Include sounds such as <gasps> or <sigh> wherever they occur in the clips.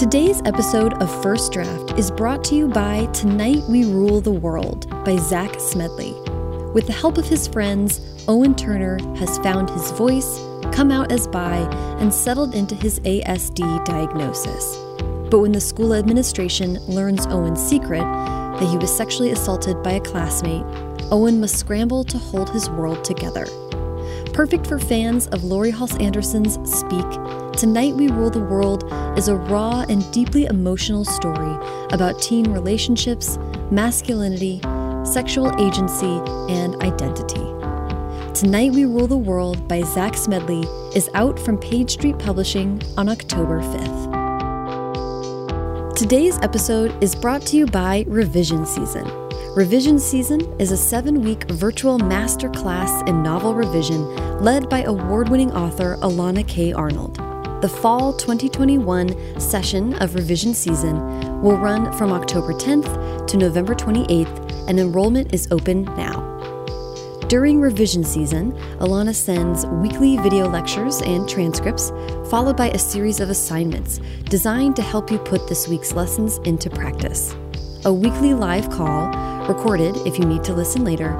Today's episode of First Draft is brought to you by Tonight We Rule the World by Zack Smedley. With the help of his friends, Owen Turner has found his voice, come out as bi, and settled into his ASD diagnosis. But when the school administration learns Owen's secret, that he was sexually assaulted by a classmate, Owen must scramble to hold his world together. Perfect for fans of Laurie Halse Anderson's Speak, Tonight We Rule the World is a raw and deeply emotional story about teen relationships, masculinity, sexual agency, and identity. Tonight We Rule the World by Zack Smedley is out from Page Street Publishing on October 5th. Today's episode is brought to you by Revision Season. Revision Season is a seven week virtual masterclass in novel revision led by award winning author Elana K. Arnold. The fall 2021 session of Revision Season will run from October 10th to November 28th, and enrollment is open now. During revision season, Alana sends weekly video lectures and transcripts, followed by a series of assignments designed to help you put this week's lessons into practice. A weekly live call, recorded if you need to listen later,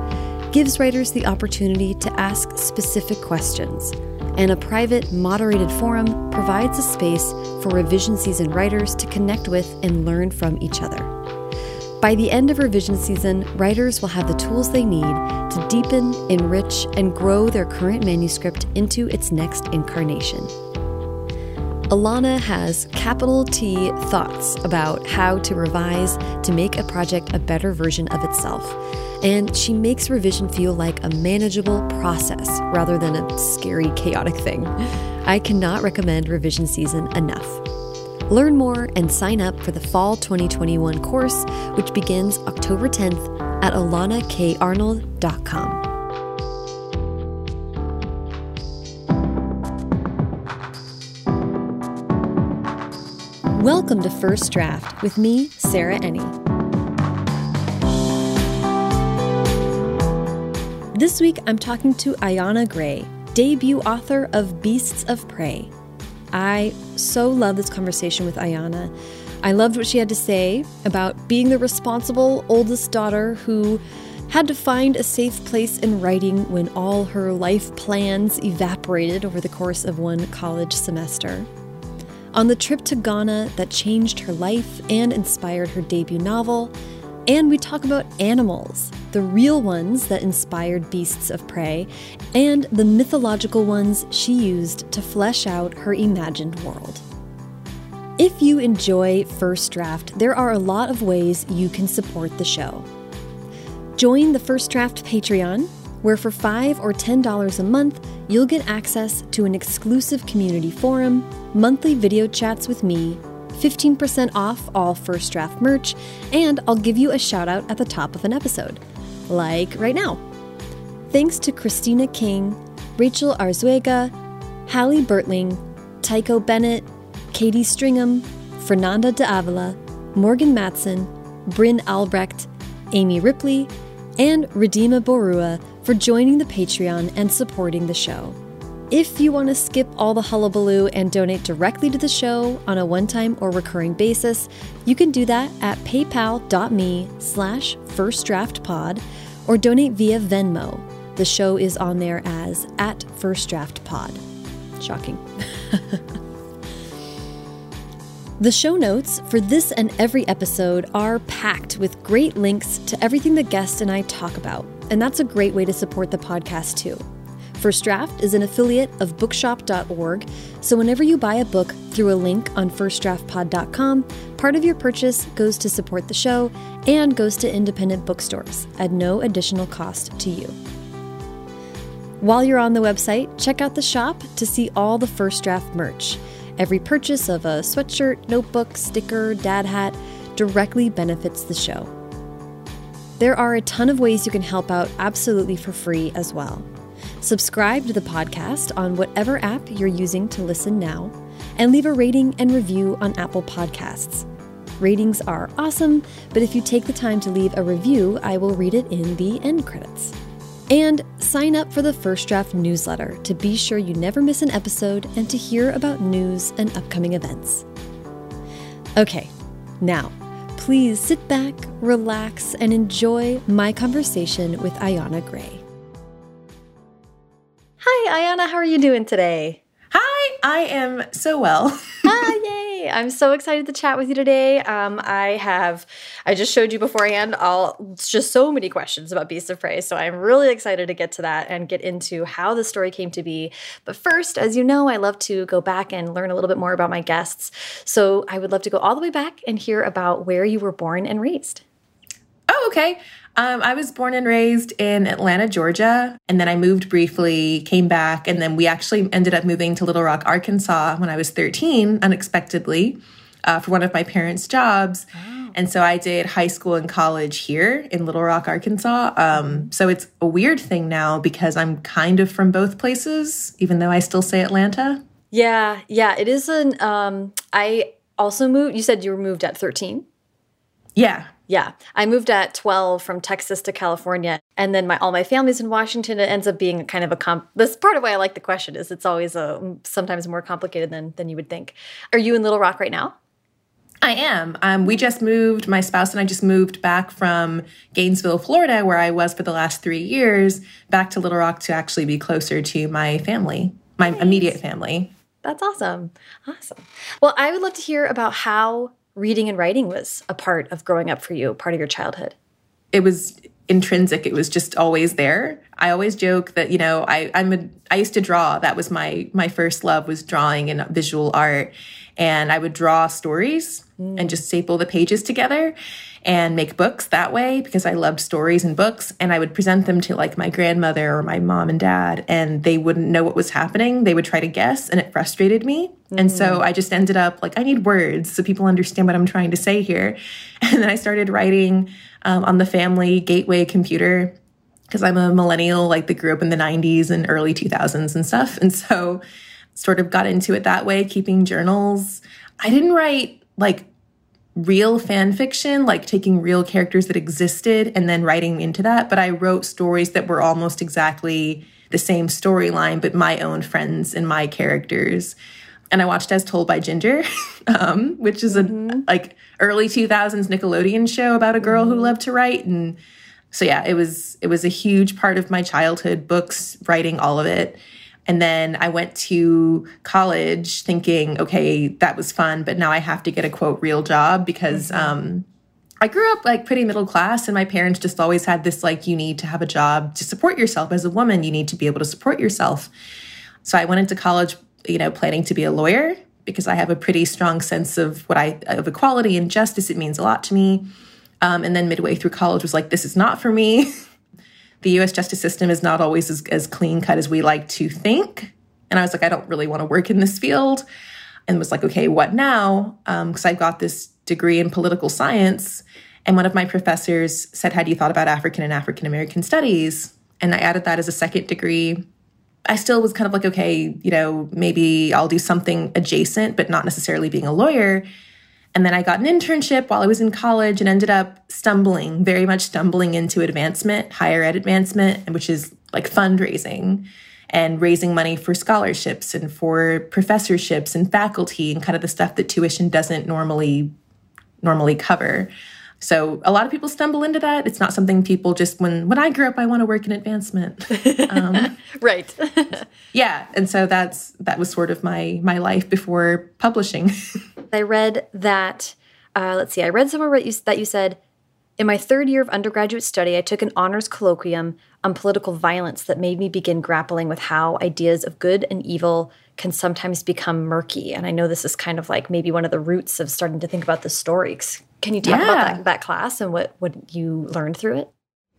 gives writers the opportunity to ask specific questions and a private, moderated forum provides a space for revision season writers to connect with and learn from each other. By the end of revision season, writers will have the tools they need to deepen, enrich, and grow their current manuscript into its next incarnation. Elana has capital T thoughts about how to revise to make a project a better version of itself and she makes revision feel like a manageable process rather than a scary, chaotic thing. I cannot recommend revision season enough. Learn more and sign up for the Fall 2021 course, which begins October 10th at elanakarnold.com. Welcome to First Draft with me, Sarah Enni. This week, I'm talking to Ayana Gray, debut author of Beasts of Prey. I so love this conversation with Ayana. I loved what she had to say about being the responsible oldest daughter who had to find a safe place in writing when all her life plans evaporated over the course of one college semester. On the trip to Ghana that changed her life and inspired her debut novel, and we talk about animals, the real ones that inspired Beasts of Prey, and the mythological ones she used to flesh out her imagined world. If you enjoy First Draft, there are a lot of ways you can support the show. Join the First Draft Patreon, where for 5 or $10 a month, you'll get access to an exclusive community forum, monthly video chats with me, 15% off all First Draft merch, and I'll give you a shout out at the top of an episode, like right now. Thanks to Christina King, Rachel Arzuega, Hallie Bertling, Tycho Bennett, Katie Stringham, Fernanda de Avila, Morgan Matson, Bryn Albrecht, Amy Ripley, and Redima Borua for joining the Patreon and supporting the show. If you want to skip all the hullabaloo and donate directly to the show on a one-time or recurring basis, you can do that at paypal.me slash firstdraftpod or donate via Venmo. The show is on there as at firstdraftpod. Shocking. <laughs> The show notes for this and every episode are packed with great links to everything the guest and I talk about, and that's a great way to support the podcast too. First Draft is an affiliate of bookshop.org, so whenever you buy a book through a link on firstdraftpod.com, part of your purchase goes to support the show and goes to independent bookstores at no additional cost to you. While you're on the website, check out the shop to see all the First Draft merch. Every purchase of a sweatshirt, notebook, sticker, dad hat directly benefits the show. There are a ton of ways you can help out absolutely for free as well. Subscribe to the podcast on whatever app you're using to listen now, and leave a rating and review on Apple Podcasts. Ratings are awesome, but if you take the time to leave a review, I will read it in the end credits. And sign up for the First Draft newsletter to be sure you never miss an episode and to hear about news and upcoming events. Okay, now please sit back, relax, and enjoy my conversation with Ayana Gray. Hi, Ayana, how are you doing today? Hi, I am so well. ah, <laughs> yay! I'm so excited to chat with you today. Um, I have, I just showed you beforehand, all just so many questions about Beast of Prey. So I'm really excited to get to that and get into how the story came to be. But first, as you know, I love to go back and learn a little bit more about my guests. So I would love to go all the way back and hear about where you were born and raised. Oh, okay. Um, I was born and raised in Atlanta, Georgia, and then I moved briefly, came back, and then we actually ended up moving to Little Rock, Arkansas when I was 13, unexpectedly, uh, for one of my parents' jobs. Oh. And so I did high school and college here in Little Rock, Arkansas. Um, so it's a weird thing now because I'm kind of from both places, even though I still say Atlanta. Yeah, yeah, it is an. Um, I also moved. You said you were moved at 13. Yeah, yeah, I moved at 12 from Texas to California, and then my all my family's in Washington. It ends up being kind of a comp. This part of why I like the question is it's always a sometimes more complicated than than you would think. Are you in Little Rock right now? I am. Um, we just moved. My spouse and I just moved back from Gainesville, Florida, where I was for the last three years, back to Little Rock to actually be closer to my family, my nice. immediate family. That's awesome. Awesome. Well, I would love to hear about how reading and writing was a part of growing up for you, part of your childhood? It was intrinsic. It was just always there. I always joke that, you know, I, I'm a, I used to draw. That was my, my first love was drawing and visual art. And I would draw stories mm. and just staple the pages together and make books that way because I loved stories and books. And I would present them to like my grandmother or my mom and dad, and they wouldn't know what was happening. They would try to guess, and it frustrated me. Mm-hmm. And so mm. I just ended up like, I need words so people understand what I'm trying to say here. <laughs> And then I started writing um, on the family gateway computer because I'm a millennial, like that grew up in the 90s and early 2000s and stuff. And so sort of got into it that way, keeping journals. I didn't write like real fan fiction, like taking real characters that existed and then writing into that. But I wrote stories that were almost exactly the same storyline, but my own friends and my characters. And I watched As Told by Ginger, <laughs> um, which is a mm-hmm. like early 2000s Nickelodeon show about a girl mm-hmm. who loved to write. And so yeah, it was it was a huge part of my childhood, books, writing, all of it. And then I went to college thinking, okay, that was fun, but now I have to get a quote real job because mm-hmm. um, I grew up like pretty middle class, and my parents just always had this like, you need to have a job to support yourself as a woman. You need to be able to support yourself. So I went into college, you know, planning to be a lawyer because I have a pretty strong sense of what I of equality and justice. It means a lot to me. Um, and then midway through college was like, this is not for me. <laughs> the US justice system is not always as, as clean cut as we like to think. And I was like, I don't really want to work in this field. And was like, okay, what now? Because um, I've got this degree in political science. And one of my professors said, Had you thought about African and African American studies? And I added that as a second degree. I still was kind of like, okay, you know, maybe I'll do something adjacent, but not necessarily being a lawyer. And then I got an internship while I was in college and ended up stumbling, very much stumbling into advancement, higher ed advancement, which is like fundraising and raising money for scholarships and for professorships and faculty and kind of the stuff that tuition doesn't normally normally cover. So a lot of people stumble into that. It's not something people just when when I grew up, I want to work in advancement. Um, <laughs> right. <laughs> yeah, and so that's that was sort of my my life before publishing. <laughs> I read that. Uh, let's see. I read somewhere that you, that you said in my third year of undergraduate study, I took an honors colloquium on political violence that made me begin grappling with how ideas of good and evil can sometimes become murky. And I know this is kind of like maybe one of the roots of starting to think about the stories. Can you talk yeah. about that, that class and what, what you learned through it?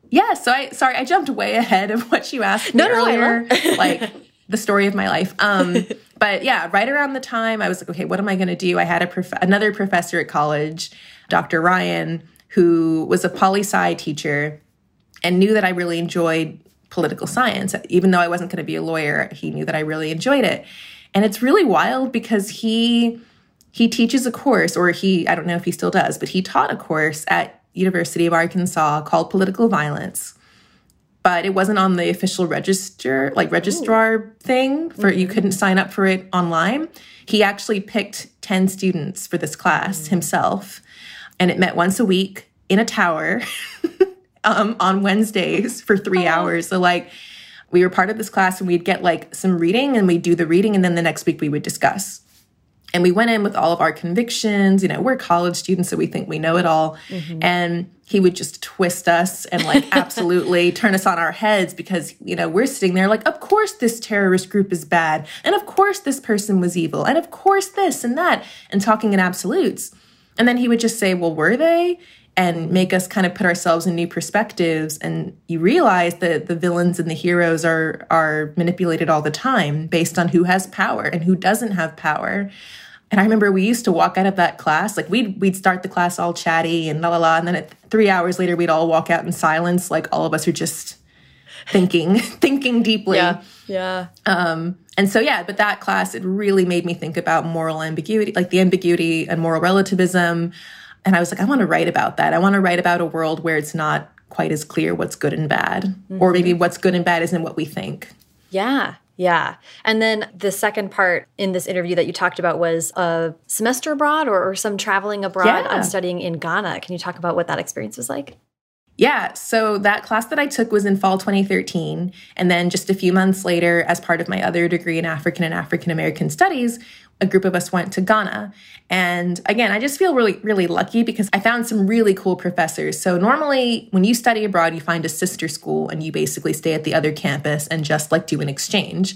Yeah, so I sorry, I jumped way <laughs> ahead of what you asked no, earlier. No, like the story of my life. Um, <laughs> but yeah, right around the time I was like, okay, what am I going to do? I had a prof- another professor at college, Dr. Ryan, who was a poli sci teacher and knew that I really enjoyed political science. Even though I wasn't going to be a lawyer, he knew that I really enjoyed it. And it's really wild because he he teaches a course, or he, I don't know if he still does, but he taught a course at University of Arkansas called Political Violence. But it wasn't on the official register, like registrar Ooh. thing for mm -hmm. you couldn't sign up for it online. He actually picked 10 students for this class mm -hmm. himself, and it met once a week in a tower <laughs> um, on Wednesdays for three oh. hours. So, like, we were part of this class and we'd get like some reading and we'd do the reading, and then the next week we would discuss. And we went in with all of our convictions. You know, we're college students, so we think we know it all. Mm-hmm. And he would just twist us and like <laughs> absolutely turn us on our heads because, you know, we're sitting there like, of course this terrorist group is bad. And of course this person was evil. And of course this and that, and talking in absolutes. And then he would just say, well, were they? and make us kind of put ourselves in new perspectives and you realize that the villains and the heroes are are manipulated all the time based on who has power and who doesn't have power and I remember we used to walk out of that class, like we'd we'd start the class all chatty and la la la, and then at three hours later we'd all walk out in silence, like all of us are just thinking, <laughs> thinking deeply. Yeah. Yeah. Um, and so yeah, but that class it really made me think about moral ambiguity, like the ambiguity and moral relativism. And I was like, I want to write about that. I want to write about a world where it's not quite as clear what's good and bad, mm -hmm. or maybe what's good and bad isn't what we think. Yeah. Yeah. And then the second part in this interview that you talked about was a semester abroad or, or some traveling abroad yeah. on studying in Ghana. Can you talk about what that experience was like? Yeah, so that class that I took was in fall 2013. And then just a few months later, as part of my other degree in African and African American studies, a group of us went to Ghana. And again, I just feel really, really lucky because I found some really cool professors. So normally when you study abroad, you find a sister school and you basically stay at the other campus and just like do an exchange.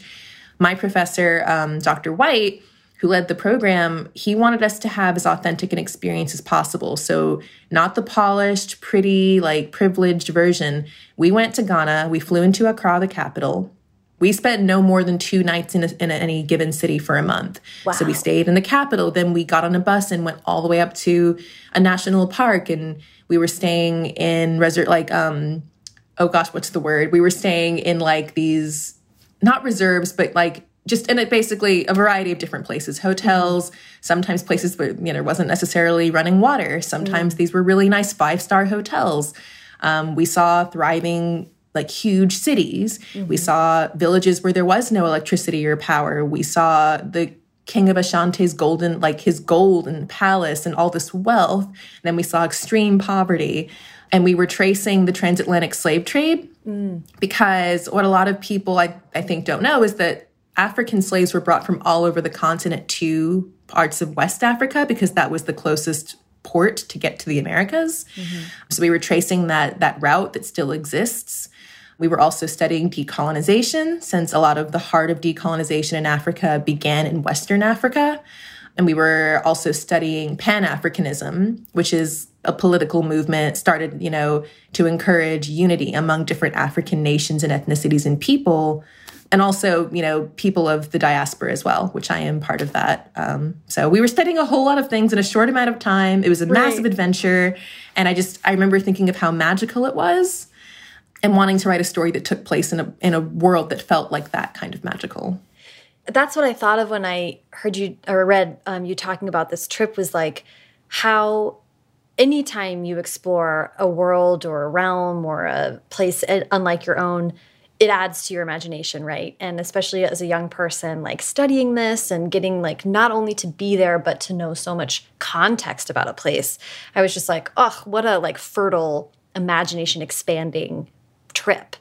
My professor, um, Dr. White, who led the program, he wanted us to have as authentic an experience as possible. So, not the polished, pretty, like privileged version. We went to Ghana, we flew into Accra, the capital. We spent no more than two nights in, a, in any given city for a month. Wow. So we stayed in the capital. Then we got on a bus and went all the way up to a national park. And we were staying in resort, like, um, oh gosh, what's the word? We were staying in like these, not reserves, but like just in it basically a variety of different places hotels sometimes places where you know wasn't necessarily running water sometimes mm-hmm. these were really nice five star hotels um, we saw thriving like huge cities. Mm-hmm. We saw villages where there was no electricity or power. We saw the king of Ashanti's golden, like his golden palace and all this wealth. And then we saw extreme poverty. And we were tracing the transatlantic slave trade mm. because what a lot of people I, I think don't know is that African slaves were brought from all over the continent to parts of West Africa because that was the closest port to get to the Americas. Mm-hmm. So we were tracing that that route that still exists. We were also studying decolonization, since a lot of the heart of decolonization in Africa began in Western Africa. And we were also studying Pan Africanism, which is a political movement started, you know, to encourage unity among different African nations and ethnicities and people, and also, you know, people of the diaspora as well, which I am part of that. Um, so we were studying a whole lot of things in a short amount of time. It was a right. massive adventure, and I just I remember thinking of how magical it was and wanting to write a story that took place in a in a world that felt like that kind of magical. That's what I thought of when I heard you or read um, you talking about this trip was like how anytime you explore a world or a realm or a place unlike your own it adds to your imagination right and especially as a young person like studying this and getting like not only to be there but to know so much context about a place i was just like oh what a like fertile imagination expanding trip.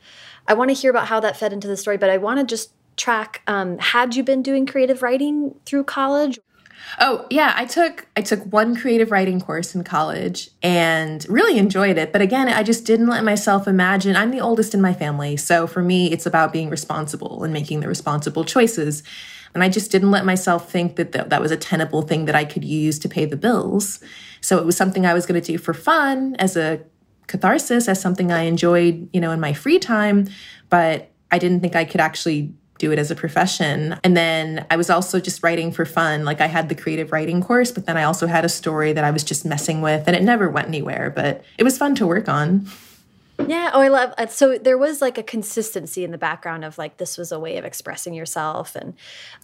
I want to hear about how that fed into the story, but I want to just track um, had you been doing creative writing through college? Oh, yeah, I took I took one creative writing course in college and really enjoyed it, but again, I just didn't let myself imagine I'm the oldest in my family, so for me it's about being responsible and making the responsible choices. And I just didn't let myself think that th that was a tenable thing that I could use to pay the bills. So it was something I was going to do for fun as a catharsis as something I enjoyed, you know, in my free time, but I didn't think I could actually do it as a profession. And then I was also just writing for fun. Like I had the creative writing course, but then I also had a story that I was just messing with and it never went anywhere, but it was fun to work on. Yeah. Oh, I love uh, so there was like a consistency in the background of like this was a way of expressing yourself and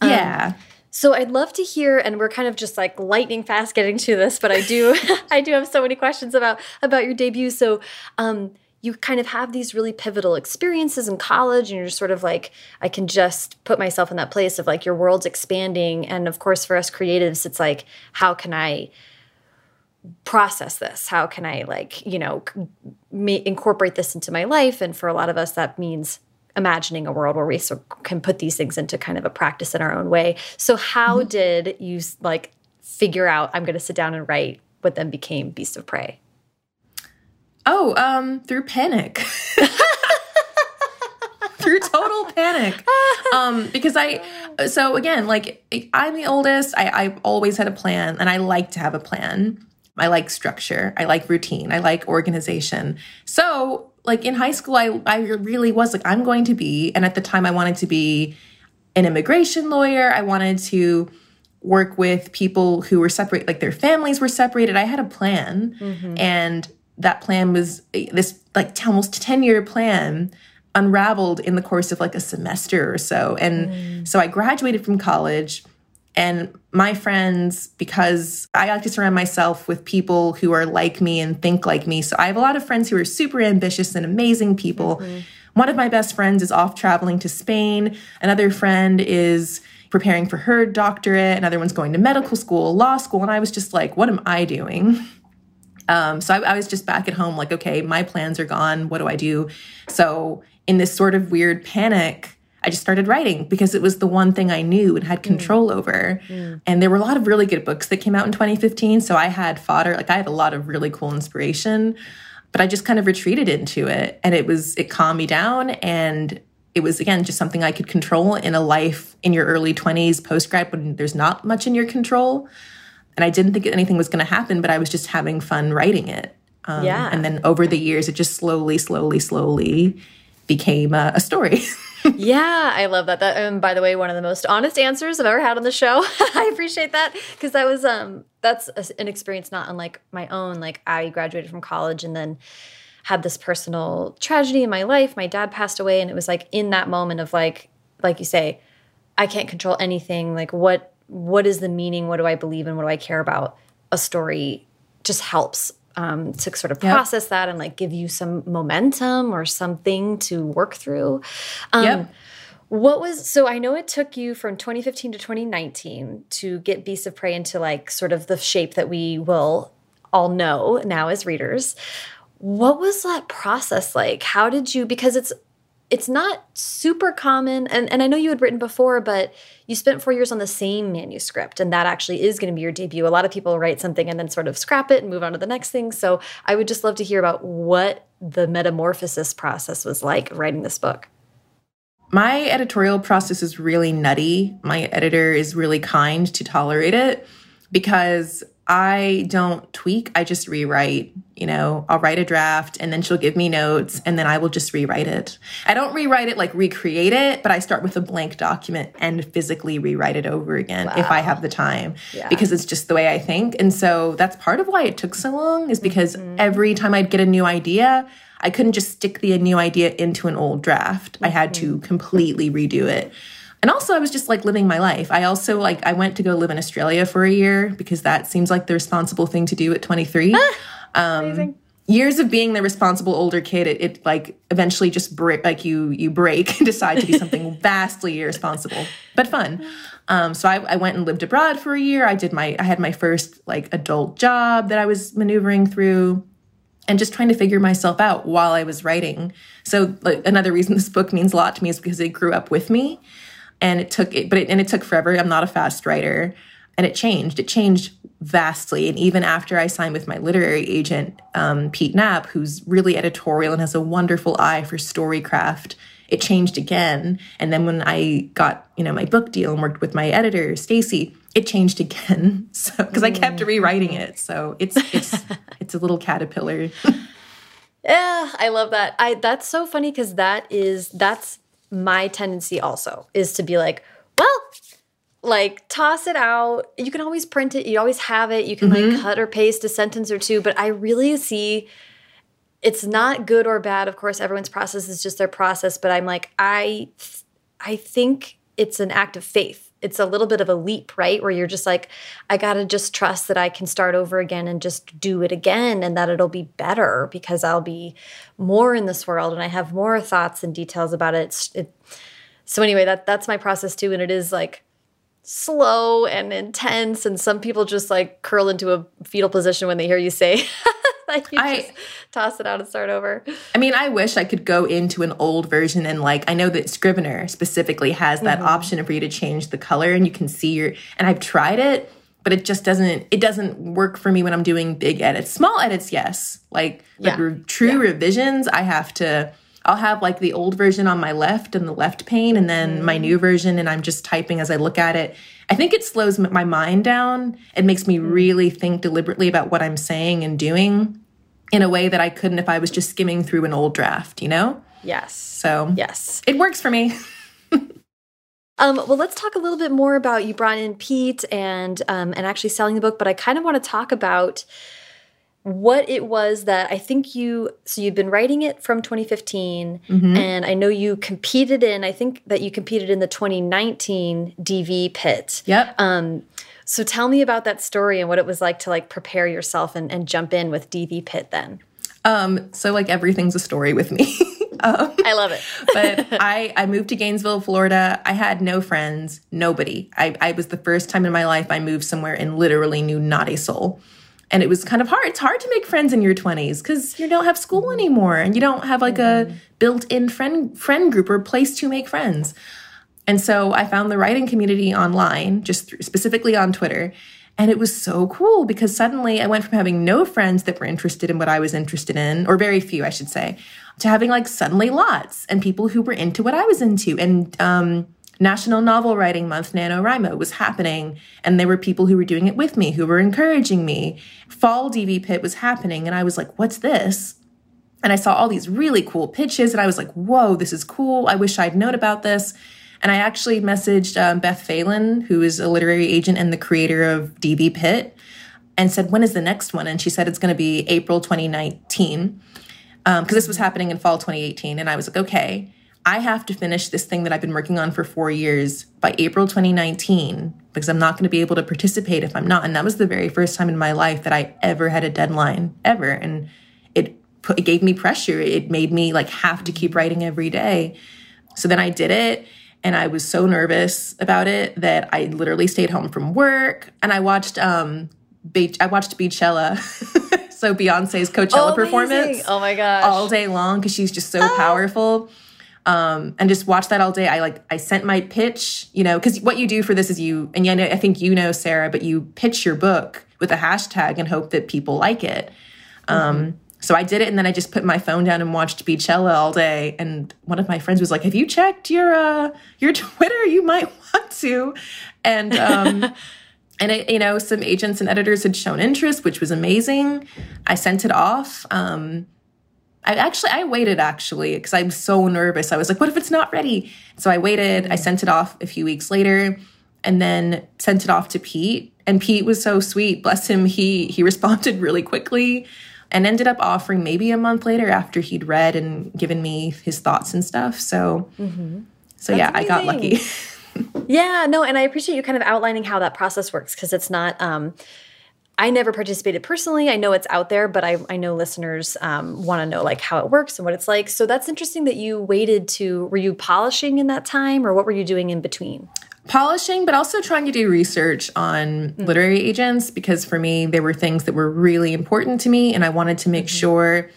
um, yeah. So I'd love to hear, and we're kind of just like lightning fast getting to this, but I do, <laughs> <laughs> I do have so many questions about about your debut. So, um, you kind of have these really pivotal experiences in college and you're sort of like i can just put myself in that place of like your world's expanding. And of course for us creatives it's like how can i process this? How can i like you know incorporate this into my life? And for a lot of us that means imagining a world where we so can put these things into kind of a practice in our own way so how mm -hmm. did you like figure out i'm going to sit down and write what then became beast of prey Oh, um, through panic. <laughs> through total panic. Um, because I, so again, like I'm the oldest, I, I've always had a plan and I like to have a plan. I like structure. I like routine. I like organization. So like in high school, I, I really was like, I'm going to be, and at the time I wanted to be an immigration lawyer. I wanted to work with people who were separate, like their families were separated. I had a plan mm -hmm. and that plan was this like almost 10 year plan unraveled in the course of like a semester or so. And mm. so I graduated from college and my friends, because I like to surround myself with people who are like me and think like me. So I have a lot of friends who are super ambitious and amazing people. Mm -hmm. One of my best friends is off traveling to Spain. Another friend is preparing for her doctorate. Another one's going to medical school, law school. And I was just like, what am I doing? Um, so I, I was just back at home, like, okay, my plans are gone. What do I do? So in this sort of weird panic, I just started writing because it was the one thing I knew and had mm. control mm. over. Mm. And there were a lot of really good books that came out in 2015. So I had fodder, like I had a lot of really cool inspiration, but I just kind of retreated into it. And it was, it calmed me down. And it was, again, just something I could control in a life in your early 20s, post grad, when there's not much in your control and I didn't think anything was going to happen, but I was just having fun writing it. Um, yeah. And then over the years, it just slowly, slowly, slowly became a, story. <laughs> yeah, I love that. That, and um, by the way, one of the most honest answers I've ever had on the show. <laughs> I appreciate that because that was um that's a, an experience not unlike my own. Like I graduated from college and then had this personal tragedy in my life. My dad passed away, and it was like in that moment of like, like you say, I can't control anything. Like what what is the meaning? What do I believe in? What do I care about? A story just helps um, to sort of process yep. that and like give you some momentum or something to work through. Um, yep. What was so? I know it took you from 2015 to 2019 to get Beasts of Prey into like sort of the shape that we will all know now as readers. What was that process like? How did you? Because it's it's not super common and, and i know you had written before but you spent four years on the same manuscript and that actually is going to be your debut. A lot of people write something and then sort of scrap it and move on to the next thing. So i would just love to hear about what the metamorphosis process was like writing this book. My editorial process is really nutty. My editor is really kind to tolerate it because I don't tweak, I just rewrite. You know, I'll write a draft and then she'll give me notes and then I will just rewrite it. I don't rewrite it like recreate it, but I start with a blank document and physically rewrite it over again wow. if I have the time yeah. because it's just the way I think. And so that's part of why it took so long is because mm -hmm. every time I'd get a new idea, I couldn't just stick the new idea into an old draft. Mm -hmm. I had to mm-hmm. completely redo it. And also, I was just like living my life. I also like I went to go live in Australia for a year because that seems like the responsible thing to do at 23. um, amazing. Years of being the responsible older kid, it, it like eventually just break like you you break <laughs> and decide to be something <laughs> vastly irresponsible but fun. Um, so I, I went and lived abroad for a year. I did my I had my first like adult job that I was maneuvering through and just trying to figure myself out while I was writing. So like, another reason this book means a lot to me is because it grew up with me and it took it but it, and it took forever. I'm not a fast writer. And it changed. It changed vastly. And even after i signed with my literary agent um, pete knapp who's really editorial and has a wonderful eye for storycraft it changed again. And then when i got you know my book deal and worked with my editor stacey it changed again. <laughs> So because i kept mm. rewriting it. So it's it's <laughs> it's a little caterpillar. <laughs> Yeah i love that. I that's so funny because that is that's my tendency also is to be like, well, like toss it out. You can always print it. You always have it. You can mm -hmm. like mm-hmm. cut or paste a sentence or two. But I really see it's not good or bad. Of course, everyone's process is just their process. But I'm like, I, I think it's an act of faith it's a little bit of a leap, right? Where you're just like, I got to just trust that I can start over again and just do it again and that it'll be better because I'll be more in this world and I have more thoughts and details about it. it so anyway, that that's my process too and it is like slow and intense and some people just like curl into a fetal position when they hear you say <laughs> like you I, just toss it out and start over. I mean, I wish I could go into an old version and like I know that Scrivener specifically has that mm -hmm. option for you to change the color and you can see your and I've tried it, but it just doesn't it doesn't work for me when I'm doing big edits. Small edits, yes. Like yeah. like true yeah. revisions, I have to I'll have like the old version on my left and the left pane, and then mm. my new version, and I'm just typing as I look at it. I think it slows my mind down. It makes me mm. really think deliberately about what I'm saying and doing in a way that I couldn't if I was just skimming through an old draft, you know? Yes. So, yes. It works for me. <laughs> Um, well, let's talk a little bit more about you brought in Pete and um, and actually selling the book, but I kind of want to talk about what it was that I think you so you've been writing it from 2015 mm -hmm. and I know you competed in I think that you competed in the 2019 DV pit. Yep. Um so tell me about that story and what it was like to like prepare yourself and, and jump in with DV pit then. Um so like everything's a story with me. <laughs> um, I love it. <laughs> but I I moved to Gainesville, Florida. I had no friends, nobody. I I was the first time in my life I moved somewhere and literally knew not a soul and it was kind of hard. It's hard to make friends in your 20s because you don't have school anymore and you don't have like a mm-hmm. built-in friend friend group or place to make friends. And so I found the writing community online, just specifically on Twitter. And it was so cool because suddenly I went from having no friends that were interested in what I was interested in, or very few, I should say, to having like suddenly lots and people who were into what I was into. And um, National Novel Writing Month NaNoWriMo was happening, and there were people who were doing it with me, who were encouraging me. Fall DV Pit was happening, and I was like, what's this? And I saw all these really cool pitches, and I was like, whoa, this is cool. I wish I'd known about this. And I actually messaged um, Beth Phelan, who is a literary agent and the creator of DV Pit, and said, when is the next one? And she said it's going to be April 2019, because um, this was happening in fall 2018. And I was like, okay. I have to finish this thing that I've been working on for four years by April 2019 because I'm not going to be able to participate if I'm not. And that was the very first time in my life that I ever had a deadline ever. And it put, it gave me pressure. It made me like have to keep writing every day. So then I did it and I was so nervous about it that I literally stayed home from work and I watched um Be- I watched Beachella. <laughs> so Beyonce's Coachella oh, performance. Oh my gosh. All day long because she's just so ah. powerful um, and just watch that all day. I like I sent my pitch, you know, because what you do for this is you and yeah, I think you know Sarah, but you pitch your book with a hashtag and hope that people like it. Um, mm -hmm. So I did it, and then I just put my phone down and watched Beachella all day. And one of my friends was like, "Have you checked your uh, your <laughs> Twitter? You might want to." And um, <laughs> and it, you know, some agents and editors had shown interest, which was amazing. I sent it off. Um, I actually I waited actually because I'm so nervous. I was like, what if it's not ready? So I waited. I sent it off a few weeks later and then sent it off to Pete. And Pete was so sweet. Bless him. He he <laughs> responded really quickly and ended up offering maybe a month later after he'd read and given me his thoughts and stuff. So mm -hmm. so That's yeah, amazing. I got lucky. yeah, no, and I appreciate you kind of outlining how that process works because it's not um I never participated personally. I know it's out there, but I, I know listeners um, want to know like how it works and what it's like. So that's interesting that you waited to, were you polishing in that time or what were you doing in between? Polishing, but also trying to do research on mm. literary agents because for me, there were things that were really important to me. And I wanted to make mm -hmm. sure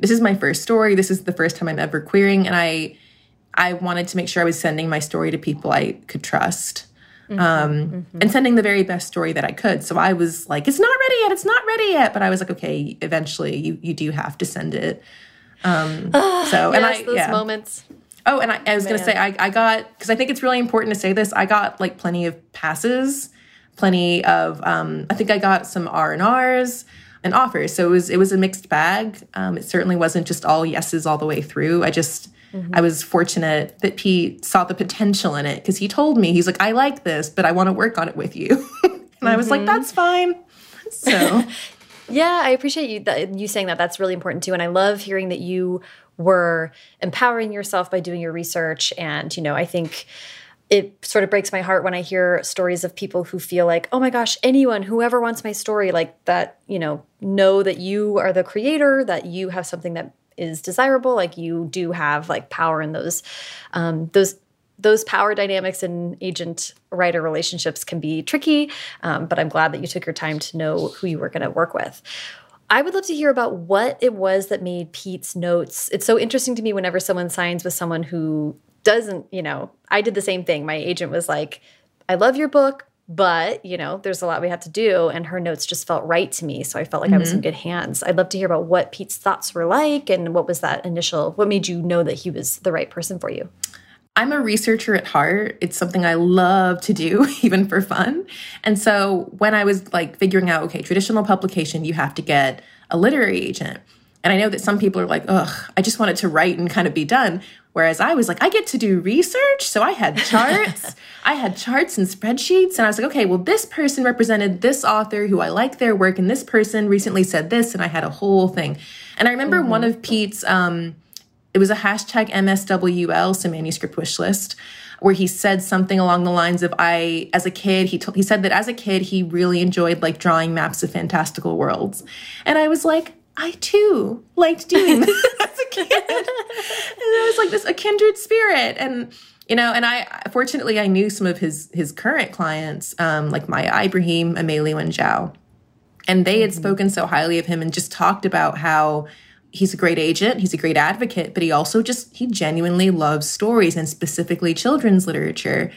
this is my first story. This is the first time I'm ever queering. And I, I wanted to make sure I was sending my story to people I could trust. Mm -hmm, um, mm -hmm. and sending the very best story that I could. So I was like, it's not ready yet, it's not ready yet. But I was like, okay, eventually you you do have to send it. Um, so yes, and I those yeah. moments. Oh, and I, I was gonna say I, I got because I think it's really important to say this. I got like plenty of passes, plenty of um, I think I got some R and R's and offers. So it was it was a mixed bag. Um, it certainly wasn't just all yeses all the way through. I just Mm-hmm. I was fortunate that Pete saw the potential in it because he told me, he's like, I like this, but I want to work on it with you. <laughs> and mm-hmm. I was like, mm-hmm. that's fine. So. <laughs> yeah, I appreciate you that, you saying that. That's really important too. And I love hearing that you were empowering yourself by doing your research. And, you know, I think it sort of breaks my heart when I hear stories of people who feel like, oh my gosh, anyone, whoever wants my story, like that, you know, know that you are the creator, that you have something that is desirable, like you do have like power in those, um, those those power dynamics in agent writer relationships can be tricky, um, but I'm glad that you took your time to know who you were going to work with. I would love to hear about what it was that made Pete's notes. It's so interesting to me whenever someone signs with someone who doesn't, you know, I did the same thing. My agent was like, I love your book, but, you know, there's a lot we have to do. And her notes just felt right to me. So I felt like mm -hmm. I was in mm-hmm. good hands. I'd love to hear about what Pete's thoughts were like and what was that initial, what made you know that he was the right person for you? I'm a researcher at heart. It's something I love to do, <laughs> even for fun. And so when I was like figuring out, okay, traditional publication, you have to get a literary agent. And I know that some people are like, ugh, I just wanted to write and kind of be done. Whereas I was like, I get to do research. So I had charts. <laughs> I had charts and spreadsheets. And I was like, okay, well, this person represented this author who I like their work. And this person recently said this. And I had a whole thing. And I remember mm -hmm. one of Pete's, um, it was a hashtag MSWL, so manuscript wish list, where he said something along the lines of, I, as a kid, he, told he said that as a kid, he really enjoyed like drawing maps of fantastical worlds. And I was like, I too liked doing this <laughs> as a kid. and it was like this a kindred spirit. And you know, and I fortunately I knew some of his his current clients, um, like Maiya Ibrahim, and Zhao. And they had mm -hmm. spoken so highly of him and just talked about how he's a great agent, he's a great advocate, but he also just he genuinely loves stories and specifically children's literature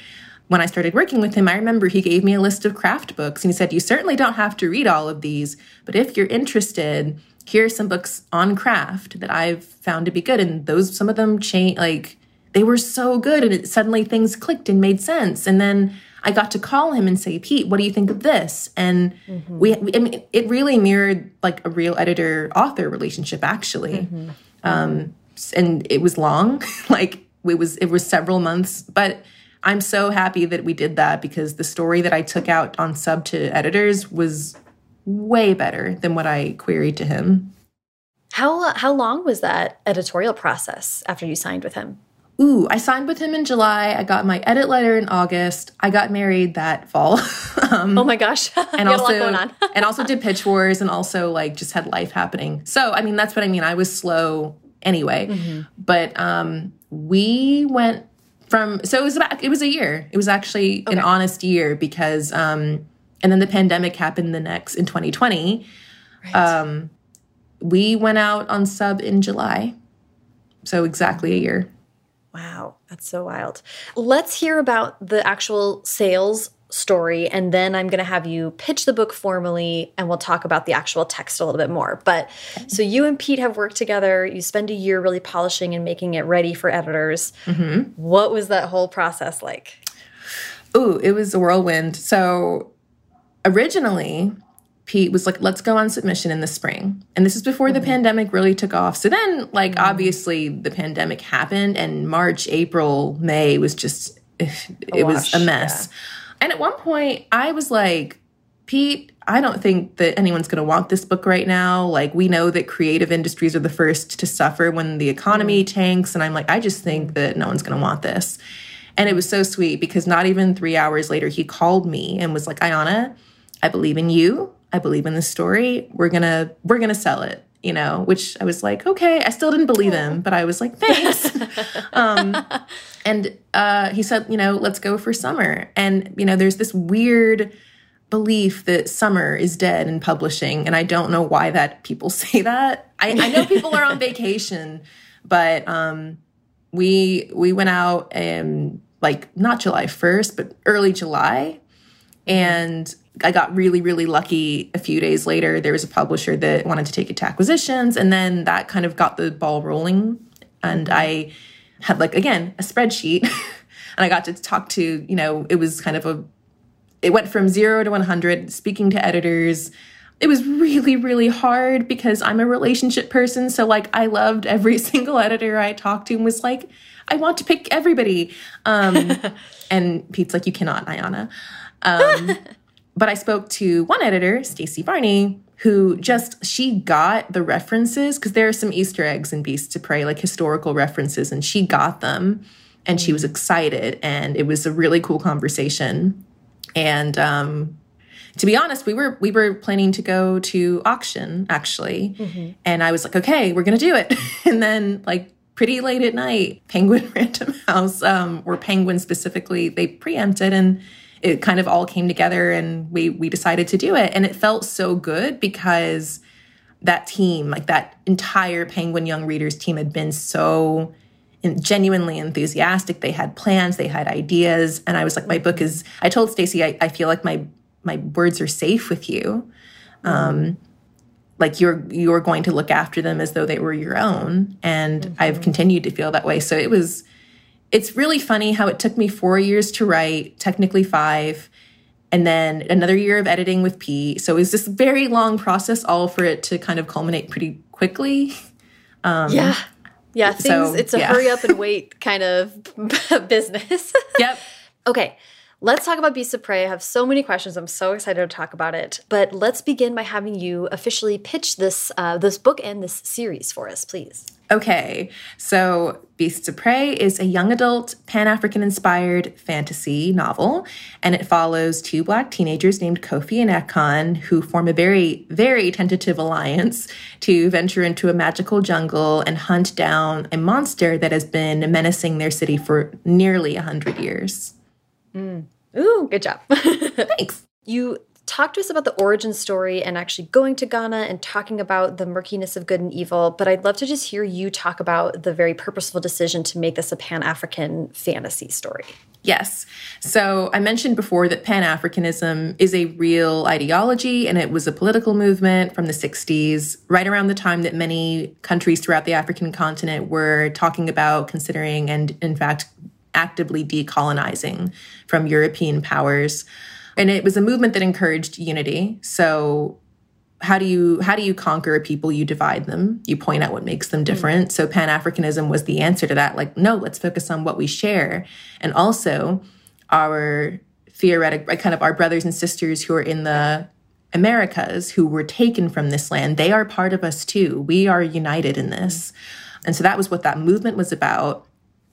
when I started working with him, I remember he gave me a list of craft books and he said, You certainly don't have to read all of these, but if you're interested, here are some books on craft that I've found to be good. And those, some of them change, like, they were so good. And it, suddenly things clicked and made sense. And then I got to call him and say, Pete, what do you think of this? And mm -hmm. we, I mean, it really mirrored like a real editor author relationship, actually. Mm -hmm. um, and it was long, <laughs> like, it was, it was several months, but I'm so happy that we did that because the story that I took out on sub to editors was way better than what I queried to him. How how long was that editorial process after you signed with him? Ooh, I signed with him in July. I got my edit letter in August. I got married that fall. <laughs> um, oh my gosh! <laughs> and also <laughs> and also did pitch wars and also like just had life happening. So I mean that's what I mean. I was slow anyway, mm -hmm. but um, we went from so it was about it was a year. It was actually okay. an honest year because um, and then the pandemic happened the next in 2020. Right. Um, we went out on sub in July. So exactly a year. Wow, that's so wild. Let's hear about the actual sales story and then I'm going to have you pitch the book formally and we'll talk about the actual text a little bit more. But so you and Pete have worked together. You spend a year really polishing and making it ready for editors. Mm -hmm. What was that whole process like? Oh, it was a whirlwind. So originally, Pete was like, let's go on submission in the spring. And this is before the mm-hmm. pandemic really took off. So then, like, mm -hmm. obviously the pandemic happened and March, April, May was just, <laughs> it was a mess. Yeah. And at one point, I was like, Pete, I don't think that anyone's going to want this book right now. Like, we know that creative industries are the first to suffer when the economy mm -hmm. tanks. And I'm like, I just think that no one's going to want this. And it was so sweet because not even three hours later, he called me and was like, Ayana, I believe in you. I believe in the story. We're gonna we're gonna sell it. You know, which I was like, okay. I still didn't believe him, but I was like, thanks. <laughs> um, and uh, he said, you know, let's go for summer. And you know, there's this weird belief that summer is dead in publishing, and I don't know why that people <laughs> say that. I, I know people are on vacation, but um, we we went out and like not July 1st, but early July. And I got really, really lucky a few days later. There was a publisher that wanted to take it to acquisitions, and then that kind of got the ball rolling. And I had, like, again, a spreadsheet, <laughs> and I got to talk to, you know, it was kind of a, it went from zero to 100, speaking to editors. It was really, really hard because I'm a relationship person. So, like, I loved every <laughs> single editor I talked to and was like, I want to pick everybody. Um, <laughs> and Pete's like, you cannot, Ayana. Um, but I spoke to one editor, Stacey Barney, who just she got the references because there are some Easter eggs in Beasts to Prey, like historical references, and she got them. and she was excited and it was a really cool conversation and um to be honest we were we were planning to go to auction actually mm-hmm. and i was like okay we're gonna do it <laughs> and then like pretty late at night penguin <laughs> random house um or penguin specifically they preempted and it kind of all came together and we we decided to do it and it felt so good because that team like that entire penguin young readers team had been so genuinely enthusiastic. They had plans, they had ideas, and I was like, my book is. I told Stacey, I, I feel like my my words are safe with you. Um, like you're you're going to look after them as though they were your own, and mm-hmm. I've continued to feel that way. So it was. It's really funny how it took me four years to write, technically five, and then another year of editing with Pete. So it was this very long process, all for it to kind of culminate pretty quickly. Um, yeah. Yeah, things so, it's a yeah. hurry up and <laughs> wait kind of <laughs> business. yep. Okay. Let's talk about Beasts of Prey. I have so many questions. I'm so excited to talk about it. But let's begin by having you officially pitch this uh, this book and this series for us, please. Okay, so Beasts of Prey is a young adult, Pan African inspired fantasy novel, and it follows two black teenagers named Koffi and Ekon who form a very, very tentative alliance to venture into a magical jungle and hunt down a monster that has been menacing their city for nearly a hundred years. Mm. Ooh, good job. <laughs> Thanks. You talk to us about the origin story and actually going to Ghana and talking about the murkiness of good and evil, but I'd love to just hear you talk about the very purposeful decision to make this a Pan African fantasy story. Yes. So I mentioned before that Pan Africanism is a real ideology and it was a political movement from the 60s, right around the time that many countries throughout the African continent were talking about considering and, in fact, actively decolonizing from European powers. And it was a movement that encouraged unity. So how do you how do you conquer a people? You divide them. You point out what makes them different. Mm-hmm. so pan-africanism was the answer to that like no let's focus on what we share. And also our theoretic kind of our brothers and sisters who are in the americas who were taken from this land they are part of us too. We are united in this. And so that was what that movement was about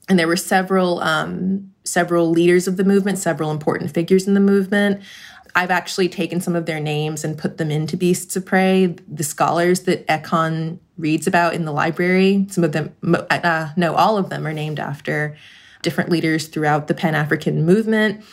and there were several um, several leaders of the movement, several important figures in the movement. I've actually taken some of their names and put them into Beasts of Prey. The scholars that Ekon reads about in the library, some of them, uh, no, all of them are named after different leaders throughout the Pan African movement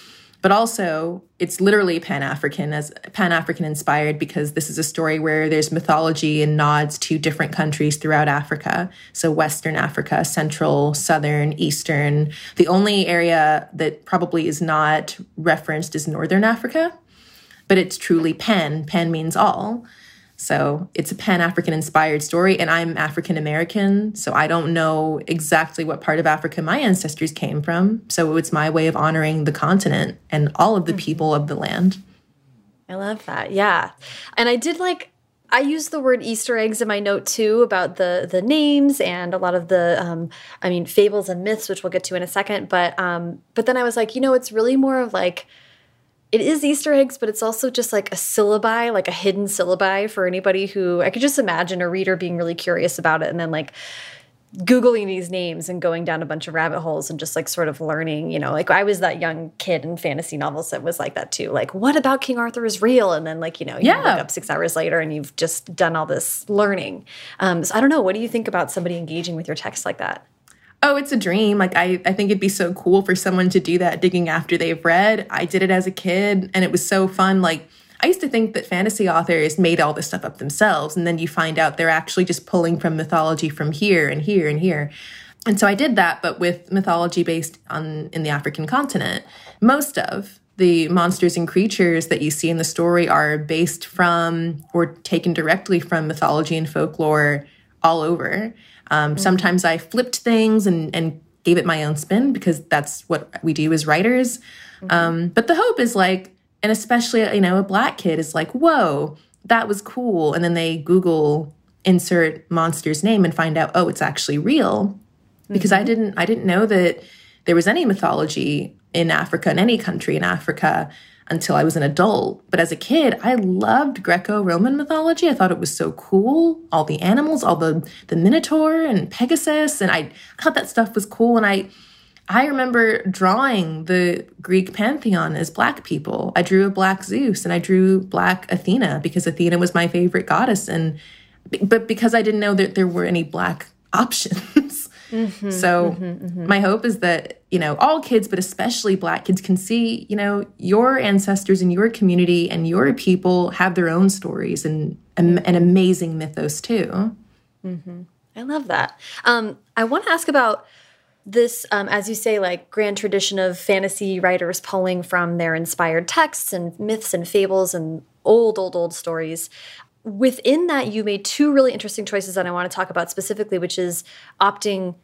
but also it's literally pan-african as pan-african inspired because this is a story where there's mythology and nods to different countries throughout africa. So western africa central southern eastern. The only area that probably is not referenced is northern africa but it's truly pan. Pan means all so it's a Pan African inspired story, and I'm African American, so I don't know exactly what part of Africa my ancestors came from. So it's my way of honoring the continent and all of the mm-hmm. people of the land. I love that. Yeah. And I did like I use the word Easter eggs in my note too about the the names and a lot of the um, I mean fables and myths, which we'll get to in a second. But um, but then I was like, you know, it's really more of like it is Easter eggs, but it's also just like a syllabi, like a hidden syllabi for anybody who I could just imagine a reader being really curious about it and then like Googling these names and going down a bunch of rabbit holes and just like sort of learning, you know, like I was that young kid in fantasy novels that was like that too. Like, what about King Arthur is real? And then, like, you know, you yeah. look up six hours later and you've just done all this learning. Um, so I don't know. What do you think about somebody engaging with your text like that? Oh, it's a dream. Like, I, I think it'd be so cool for someone to do that digging after they've read. I did it as a kid and it was so fun. Like, I used to think that fantasy authors made all this stuff up themselves. And then you find out they're actually just pulling from mythology from here and here and here. And so I did that, but with mythology based on in the African continent. Most of the monsters and creatures that you see in the story are based from or taken directly from mythology and folklore all over. Um, mm-hmm. Sometimes I flipped things and, and gave it my own spin because that's what we do as writers. Mm-hmm. Um, but the hope is like, and especially, you know, a black kid is like, whoa, that was cool. And then they Google insert monster's name and find out, oh, it's actually real. Because mm-hmm. I didn't I didn't know that there was any mythology in Africa, in any country in Africa, until I was an adult. But as a kid, I loved Greco-Roman mythology. I thought it was so cool. All the animals, all the the Minotaur and Pegasus, and I thought that stuff was cool. And I I remember drawing the Greek pantheon as black people. I drew a black Zeus and I drew black Athena because Athena was my favorite goddess and but because I didn't know that there were any black <laughs> options. Mm-hmm, so mm-hmm, mm-hmm. my hope is that, you know, all kids but especially black kids can see, you know, your ancestors and your community and your people have their own stories and an amazing mythos too. Mm-hmm. I love that. Um, I want to ask about this, um, as you say, like grand tradition of fantasy writers pulling from their inspired texts and myths and fables and old, old, old stories. Within that, you made two really interesting choices that I want to talk about specifically, which is opting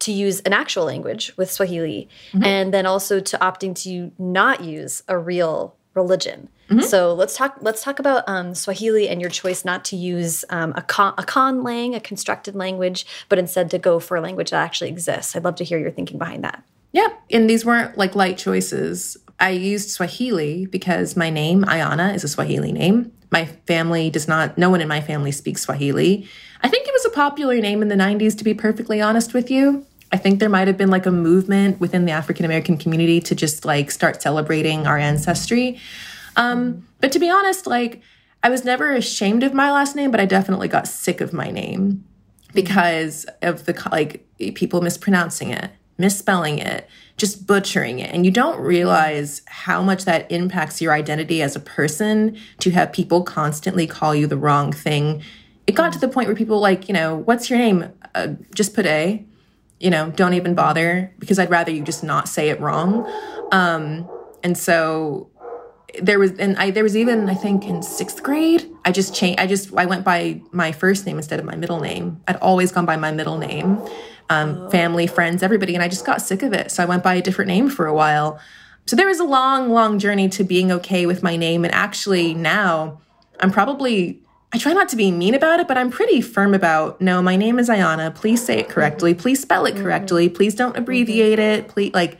to use an actual language with Swahili, mm -hmm. and then also to opting to not use a real religion. Mm -hmm. So let's talk. Let's talk about um, Swahili and your choice not to use um, a con, a conlang, a constructed language, but instead to go for a language that actually exists. I'd love to hear your thinking behind that. Yeah, and these weren't like light choices. I used Swahili because my name Ayana is a Swahili name. My family does not. No one in my family speaks Swahili. I think it was a popular name in the '90s. To be perfectly honest with you, I think there might have been like a movement within the African American community to just like start celebrating our ancestry. Um, but to be honest, like I was never ashamed of my last name, but I definitely got sick of my name because of the like people mispronouncing it, misspelling it, just butchering it. And you don't realize how much that impacts your identity as a person to have people constantly call you the wrong thing. It got to the point where people like, you know, what's your name? Uh, just put A. You know, don't even bother because I'd rather you just not say it wrong. Um, and so there was and I there was even I think in sixth grade I just changed I just I went by my first name instead of my middle name. I'd always gone by my middle name. Um, oh. family, friends, everybody, and I just got sick of it. So I went by a different name for a while. So there was a long, long journey to being okay with my name. And actually now I'm probably I try not to be mean about it, but I'm pretty firm about no, my name is Ayana. Please say it correctly. Mm-hmm. Please spell it mm-hmm. correctly. Please don't mm-hmm. abbreviate it. Please like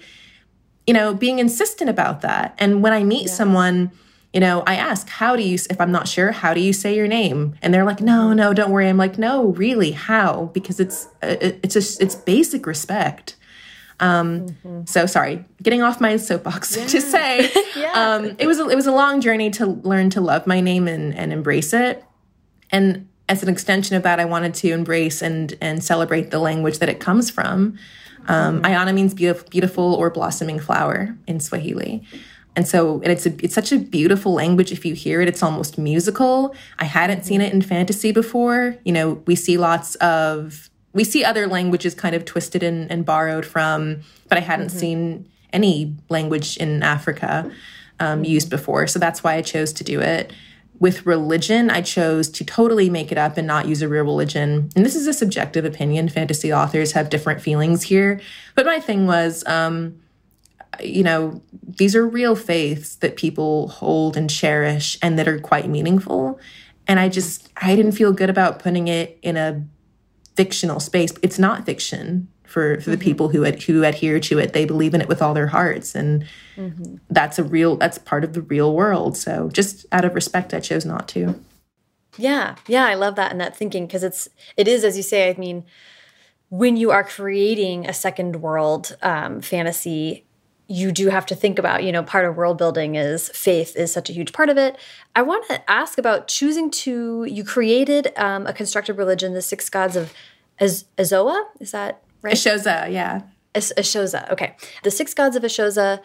you know, being insistent about that. And when I meet yeah. someone, you know, I ask, how do you, if I'm not sure, how do you say your name? And they're like, no, no, don't worry. I'm like, no, really, how? Because it's, uh, it's just, it's basic respect. Um, mm-hmm. so sorry, getting off my soapbox <laughs> yeah. to say, <laughs> yeah. um, it was, a, it was a long journey to learn to love my name and, and embrace it. And as an extension of that, I wanted to embrace and, and celebrate the language that it comes from. Um, mm-hmm. Ayana means beautiful, beautiful or blossoming flower in Swahili. And so, and it's a, it's such a beautiful language. If you hear it, it's almost musical. I hadn't seen it in fantasy before. You know, we see lots of, we see other languages kind of twisted and, and borrowed from, but I hadn't mm-hmm. seen any language in Africa um, used before. So that's why I chose to do it with religion, I chose to totally make it up and not use a real religion. And this is a subjective opinion. Fantasy authors have different feelings here. But my thing was, um, you know, these are real faiths that people hold and cherish and that are quite meaningful. And I just, I didn't feel good about putting it in a fictional space. It's not fiction for, for the mm-hmm. people who ad, who adhere to it. They believe in it with all their hearts, and mm-hmm. that's a real that's part of the real world. So just out of respect, I chose not to. Yeah, yeah, I love that and that thinking because it's it is as you say. I mean, when you are creating a second world um, fantasy, you do have to think about, you know, part of world building is faith is such a huge part of it. I want to ask about choosing to, you created um, a constructed religion, the six gods of Az Azoa. Is that right? Ashoza, yeah. As Ashoza, okay. The six gods of Ashoza,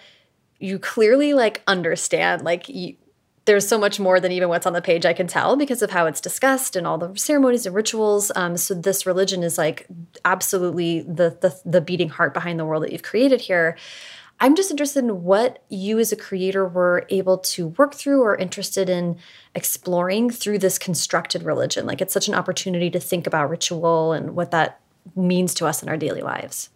you clearly like understand, like you, there's so much more than even what's on the page I can tell because of how it's discussed and all the ceremonies and rituals. Um, so this religion is like absolutely the, the the beating heart behind the world that you've created here. I'm just interested in what you as a creator were able to work through or interested in exploring through this constructed religion. Like it's such an opportunity to think about ritual and what that means to us in our daily lives?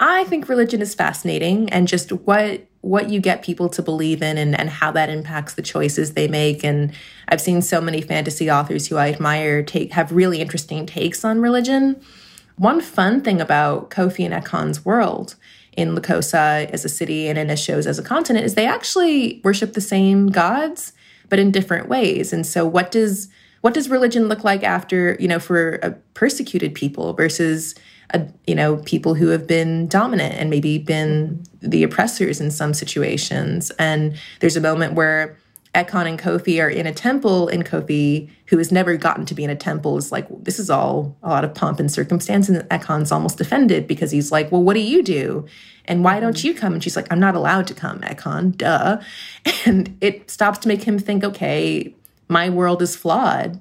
I think religion is fascinating and just what what you get people to believe in and, and how that impacts the choices they make. And I've seen so many fantasy authors who I admire take have really interesting takes on religion. One fun thing about Koffi and Ekon's world in Lkossa as a city and in Ashos as a continent is they actually worship the same gods, but in different ways. And so what does what does religion look like after, you know, for a persecuted people versus a, you know, people who have been dominant and maybe been the oppressors in some situations. And there's a moment where Ekon and Koffi are in a temple, and Koffi, who has never gotten to be in a temple, is like, this is all a lot of pomp and circumstance. And Ekon's almost offended because he's like, well, what do you do? And why don't you come? And she's like, I'm not allowed to come, Ekon, duh. <laughs> And it stops to make him think, okay, my world is flawed.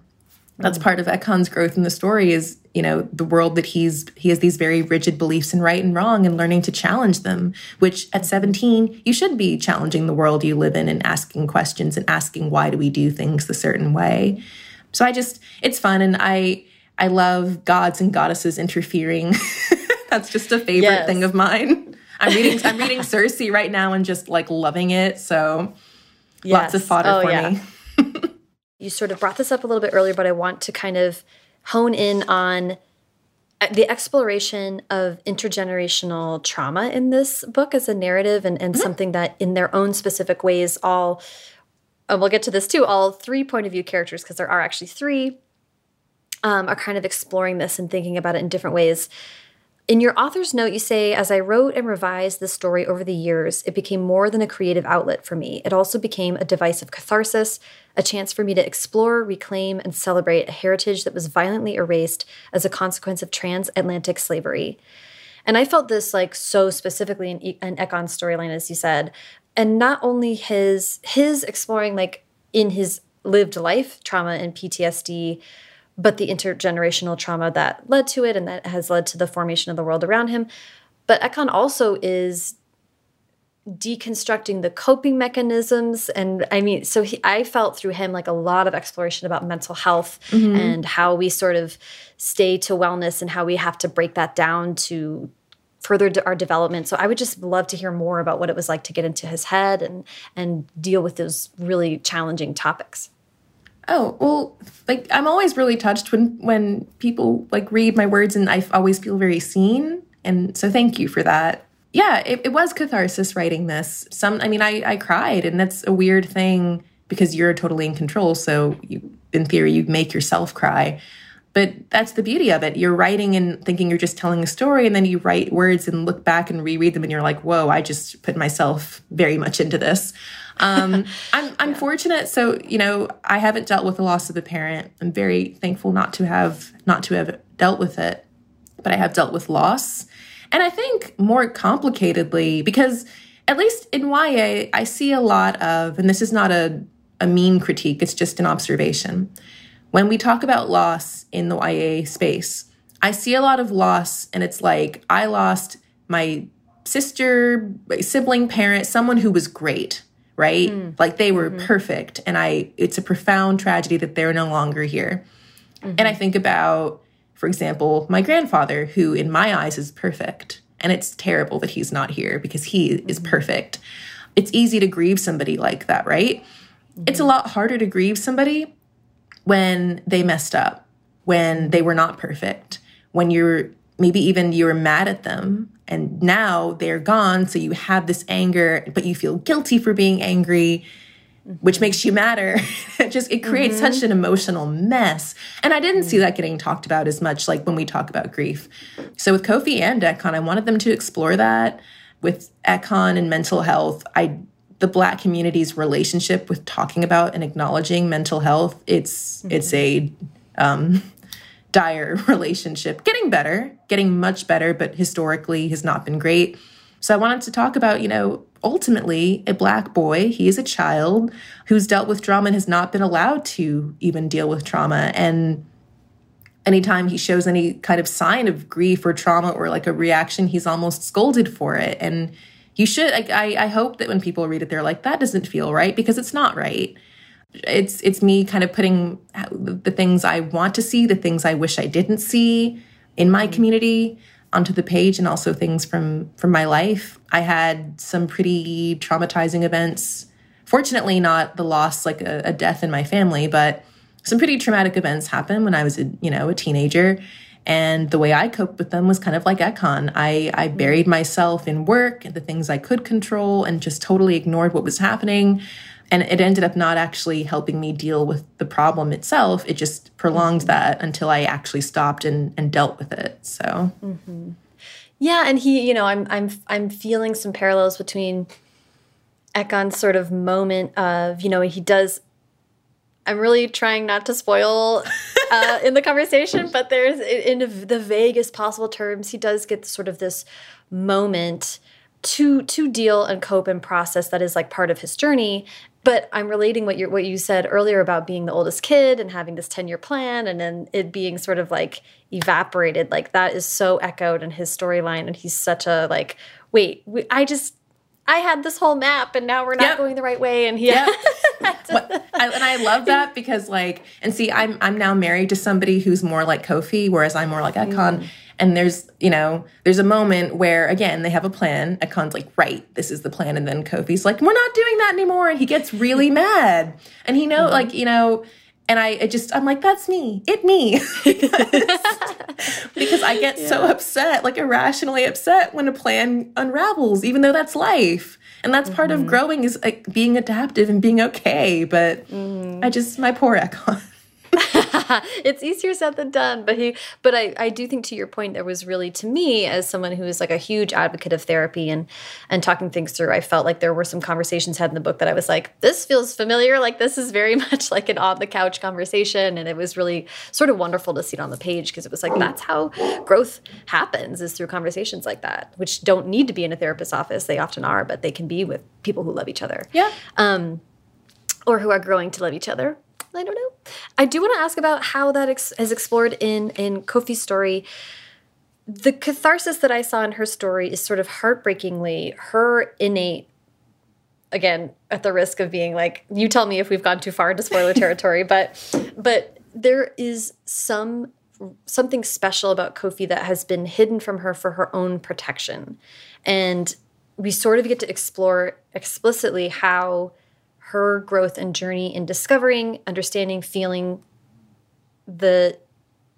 That's mm-hmm. part of Ekon's growth in the story is, you know, the world that he's he has these very rigid beliefs in right and wrong and learning to challenge them, which at 17, you should be challenging the world you live in and asking questions and asking why do we do things the certain way. So I just it's fun and I I love gods and goddesses interfering. <laughs> That's just a favorite yes. thing of mine. I'm reading I'm <laughs> reading Circe right now and just like loving it. So yes. lots of fodder oh, for yeah. me. <laughs> you sort of brought this up a little bit earlier, but I want to kind of hone in on uh, the exploration of intergenerational trauma in this book as a narrative and, and mm -hmm. something that in their own specific ways all and we'll get to this too all three point of view characters because there are actually three um, are kind of exploring this and thinking about it in different ways in your author's note, you say, as I wrote and revised this story over the years, it became more than a creative outlet for me. It also became a device of catharsis, a chance for me to explore, reclaim, and celebrate a heritage that was violently erased as a consequence of transatlantic slavery. And I felt this like so specifically in, in Ekon's storyline, as you said, and not only his his exploring like in his lived life trauma and PTSD, but the intergenerational trauma that led to it and that has led to the formation of the world around him. But Ekon also is deconstructing the coping mechanisms and i mean so he, i felt through him like a lot of exploration about mental health mm -hmm. and how we sort of stay to wellness and how we have to break that down to further our development so i would just love to hear more about what it was like to get into his head and and deal with those really challenging topics Oh, well, like I'm always really touched when when people like read my words and I always feel very seen. And so thank you for that. Yeah, it, it was catharsis writing this. Some I mean I I cried and that's a weird thing because you're totally in control. So you in theory you make yourself cry. But that's the beauty of it. You're writing and thinking you're just telling a story, and then you write words and look back and reread them, and you're like, whoa, I just put myself very much into this. Um, <laughs> I'm, I'm yeah. fortunate. So, you know, I haven't dealt with the loss of a parent. I'm very thankful not to have, not to have dealt with it, but I have dealt with loss. And I think more complicatedly, because at least in YA, I see a lot of, and this is not a, a mean critique, it's just an observation. When we talk about loss in the YA space, I see a lot of loss, and it's like I lost my sister, sibling, parent, someone who was great right? Mm. Like they were mm-hmm. perfect. And I, it's a profound tragedy that they're no longer here. Mm-hmm. And I think about, for example, my grandfather, who in my eyes is perfect. And it's terrible that he's not here because he mm-hmm. is perfect. It's easy to grieve somebody like that, right? It's a mm-hmm. lot harder to grieve somebody when they messed up, when they were not perfect, when you're maybe even you were mad at them and now they're gone so you have this anger but you feel guilty for being angry which makes you matter. <laughs> it just it creates mm -hmm. such an emotional mess and i didn't see that getting talked about as much like when we talk about grief so with koffi and ekon i wanted them to explore that with ekon and mental health i the black community's relationship with talking about and acknowledging mental health it's mm -hmm. it's a um <laughs> dire <laughs> relationship. Getting better, getting much better, but historically has not been great. So I wanted to talk about, you know, ultimately a black boy, he is a child who's dealt with trauma and has not been allowed to even deal with trauma. And anytime he shows any kind of sign of grief or trauma or like a reaction, he's almost scolded for it. And you should, I, I hope that when people read it, they're like, that doesn't feel right because it's not right it's it's me kind of putting the things I want to see, the things I wish I didn't see in my mm-hmm. community onto the page and also things from from my life. I had some pretty traumatizing events. Fortunately not the loss like a, a death in my family, but some pretty traumatic events happened when I was a, you know, a teenager. And the way I coped with them was kind of like Ekon. I, I buried myself in work, and the things I could control, and just totally ignored what was happening and it ended up not actually helping me deal with the problem itself it just prolonged mm-hmm. that until i actually stopped and, and dealt with it so mm-hmm. yeah and he you know i'm i'm i'm feeling some parallels between ekon's sort of moment of you know he does i'm really trying not to spoil uh, <laughs> in the conversation but there's in the vaguest possible terms he does get sort of this moment to to deal and cope and process that is like part of his journey but I'm relating what you what you said earlier about being the oldest kid and having this 10 year plan and then it being sort of like evaporated. Like that is so echoed in his storyline. And he's such a like, wait, we, I just, I had this whole map and now we're not yep. going the right way. And he, yep. <laughs> I, and I love that because like, and see, I'm, I'm now married to somebody who's more like Koffi, whereas I'm more like Ekon. Mm. And there's, you know, there's a moment where again they have a plan. Ekon's like, right, this is the plan, and then Koffi's like, we're not doing that anymore, and he gets really mad. And he know, mm-hmm. like, you know, and I, I, just I'm like, that's me, it me, <laughs> because, I get yeah. so upset, like irrationally upset when a plan unravels, even though that's life. And that's mm-hmm. part of mm-hmm. growing is like being adaptive and being okay. But mm-hmm. I just my poor Ekon. <laughs> it's easier said than done. But he, but I, I do think to your point, there was really to me as someone who is like a huge advocate of therapy and and talking things through. I felt like there were some conversations had in the book that I was like, this feels familiar. Like this is very <laughs> much like an on the couch conversation, and it was really sort of wonderful to see it on the page because it was like that's how growth happens is through conversations like that, which don't need to be in a therapist's office. They often are, but they can be with people who love each other. Yeah. Um, or who are growing to love each other I don't know. I do want to ask about how that ex is explored in in Koffi's story. The catharsis that I saw in her story is sort of heartbreakingly her innate again at the risk of being like you tell me if we've gone too far into spoiler territory <laughs> but but there is some something special about Koffi that has been hidden from her for her own protection and we sort of get to explore explicitly how her growth and journey in discovering, understanding, feeling the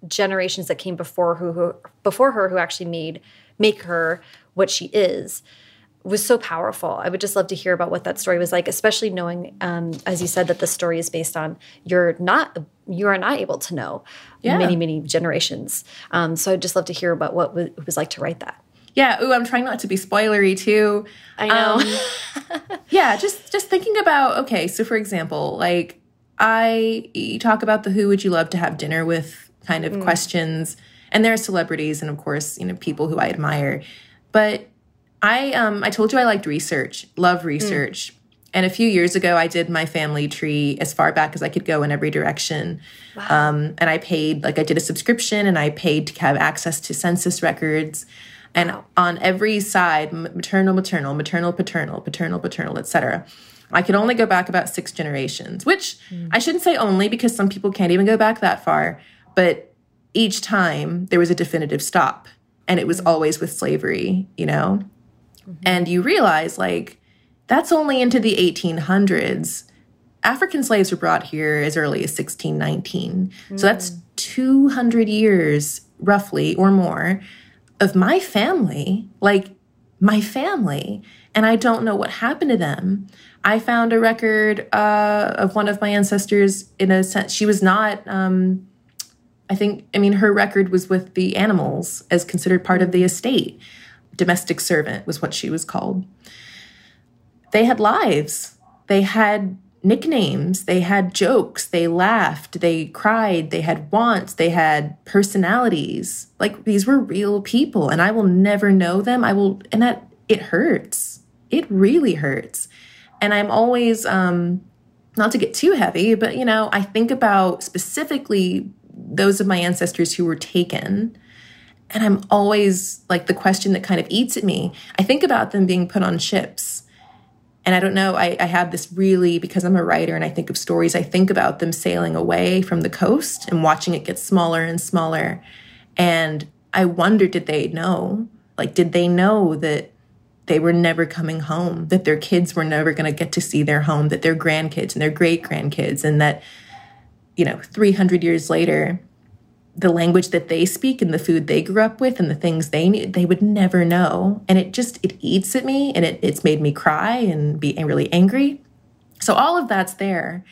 generations that came before who, who before her who actually made make her what she is was so powerful. I would just love to hear about what that story was like, especially knowing, um, as you said, that the story is based on you're not you are not able to know yeah. many many generations. Um, so I'd just love to hear about what it was like to write that. Yeah. Ooh, I'm trying not to be spoilery too. I know. Um, <laughs> yeah. Just just thinking about okay. So for example, like I you talk about the who would you love to have dinner with kind of mm. questions, and there are celebrities and of course you know people who I admire, but I um I told you I liked research, love mm. research. Mm. And a few years ago, I did my family tree as far back as I could go in every direction. Wow. Um, and I paid, like, I did a subscription and I paid to have access to census records and on every side maternal maternal maternal paternal paternal paternal etc i could only go back about six generations which mm. i shouldn't say only because some people can't even go back that far but each time there was a definitive stop and it was mm. always with slavery you know mm-hmm. and you realize like that's only into the 1800s african slaves were brought here as early as 1619 mm. so that's 200 years roughly or more of my family, like my family, and I don't know what happened to them. I found a record uh, of one of my ancestors in a sense. She was not, um, I think, I mean, her record was with the animals as considered part of the estate. Domestic servant was what she was called. They had lives, they had nicknames, they had jokes, they laughed, they cried, they had wants, they had personalities. Like these were real people and I will never know them. I will and that it hurts. It really hurts. And I'm always um not to get too heavy, but you know, I think about specifically those of my ancestors who were taken. And I'm always like the question that kind of eats at me. I think about them being put on ships and I don't know, I, I have this really, because I'm a writer and I think of stories, I think about them sailing away from the coast and watching it get smaller and smaller. And I wonder, did they know? Like, did they know that they were never coming home, that their kids were never going to get to see their home, that their grandkids and their great grandkids, and that, you know, 300 years later, the language that they speak and the food they grew up with and the things they they would never know and it just it eats at me and it, it's made me cry and be really angry So all of that's there.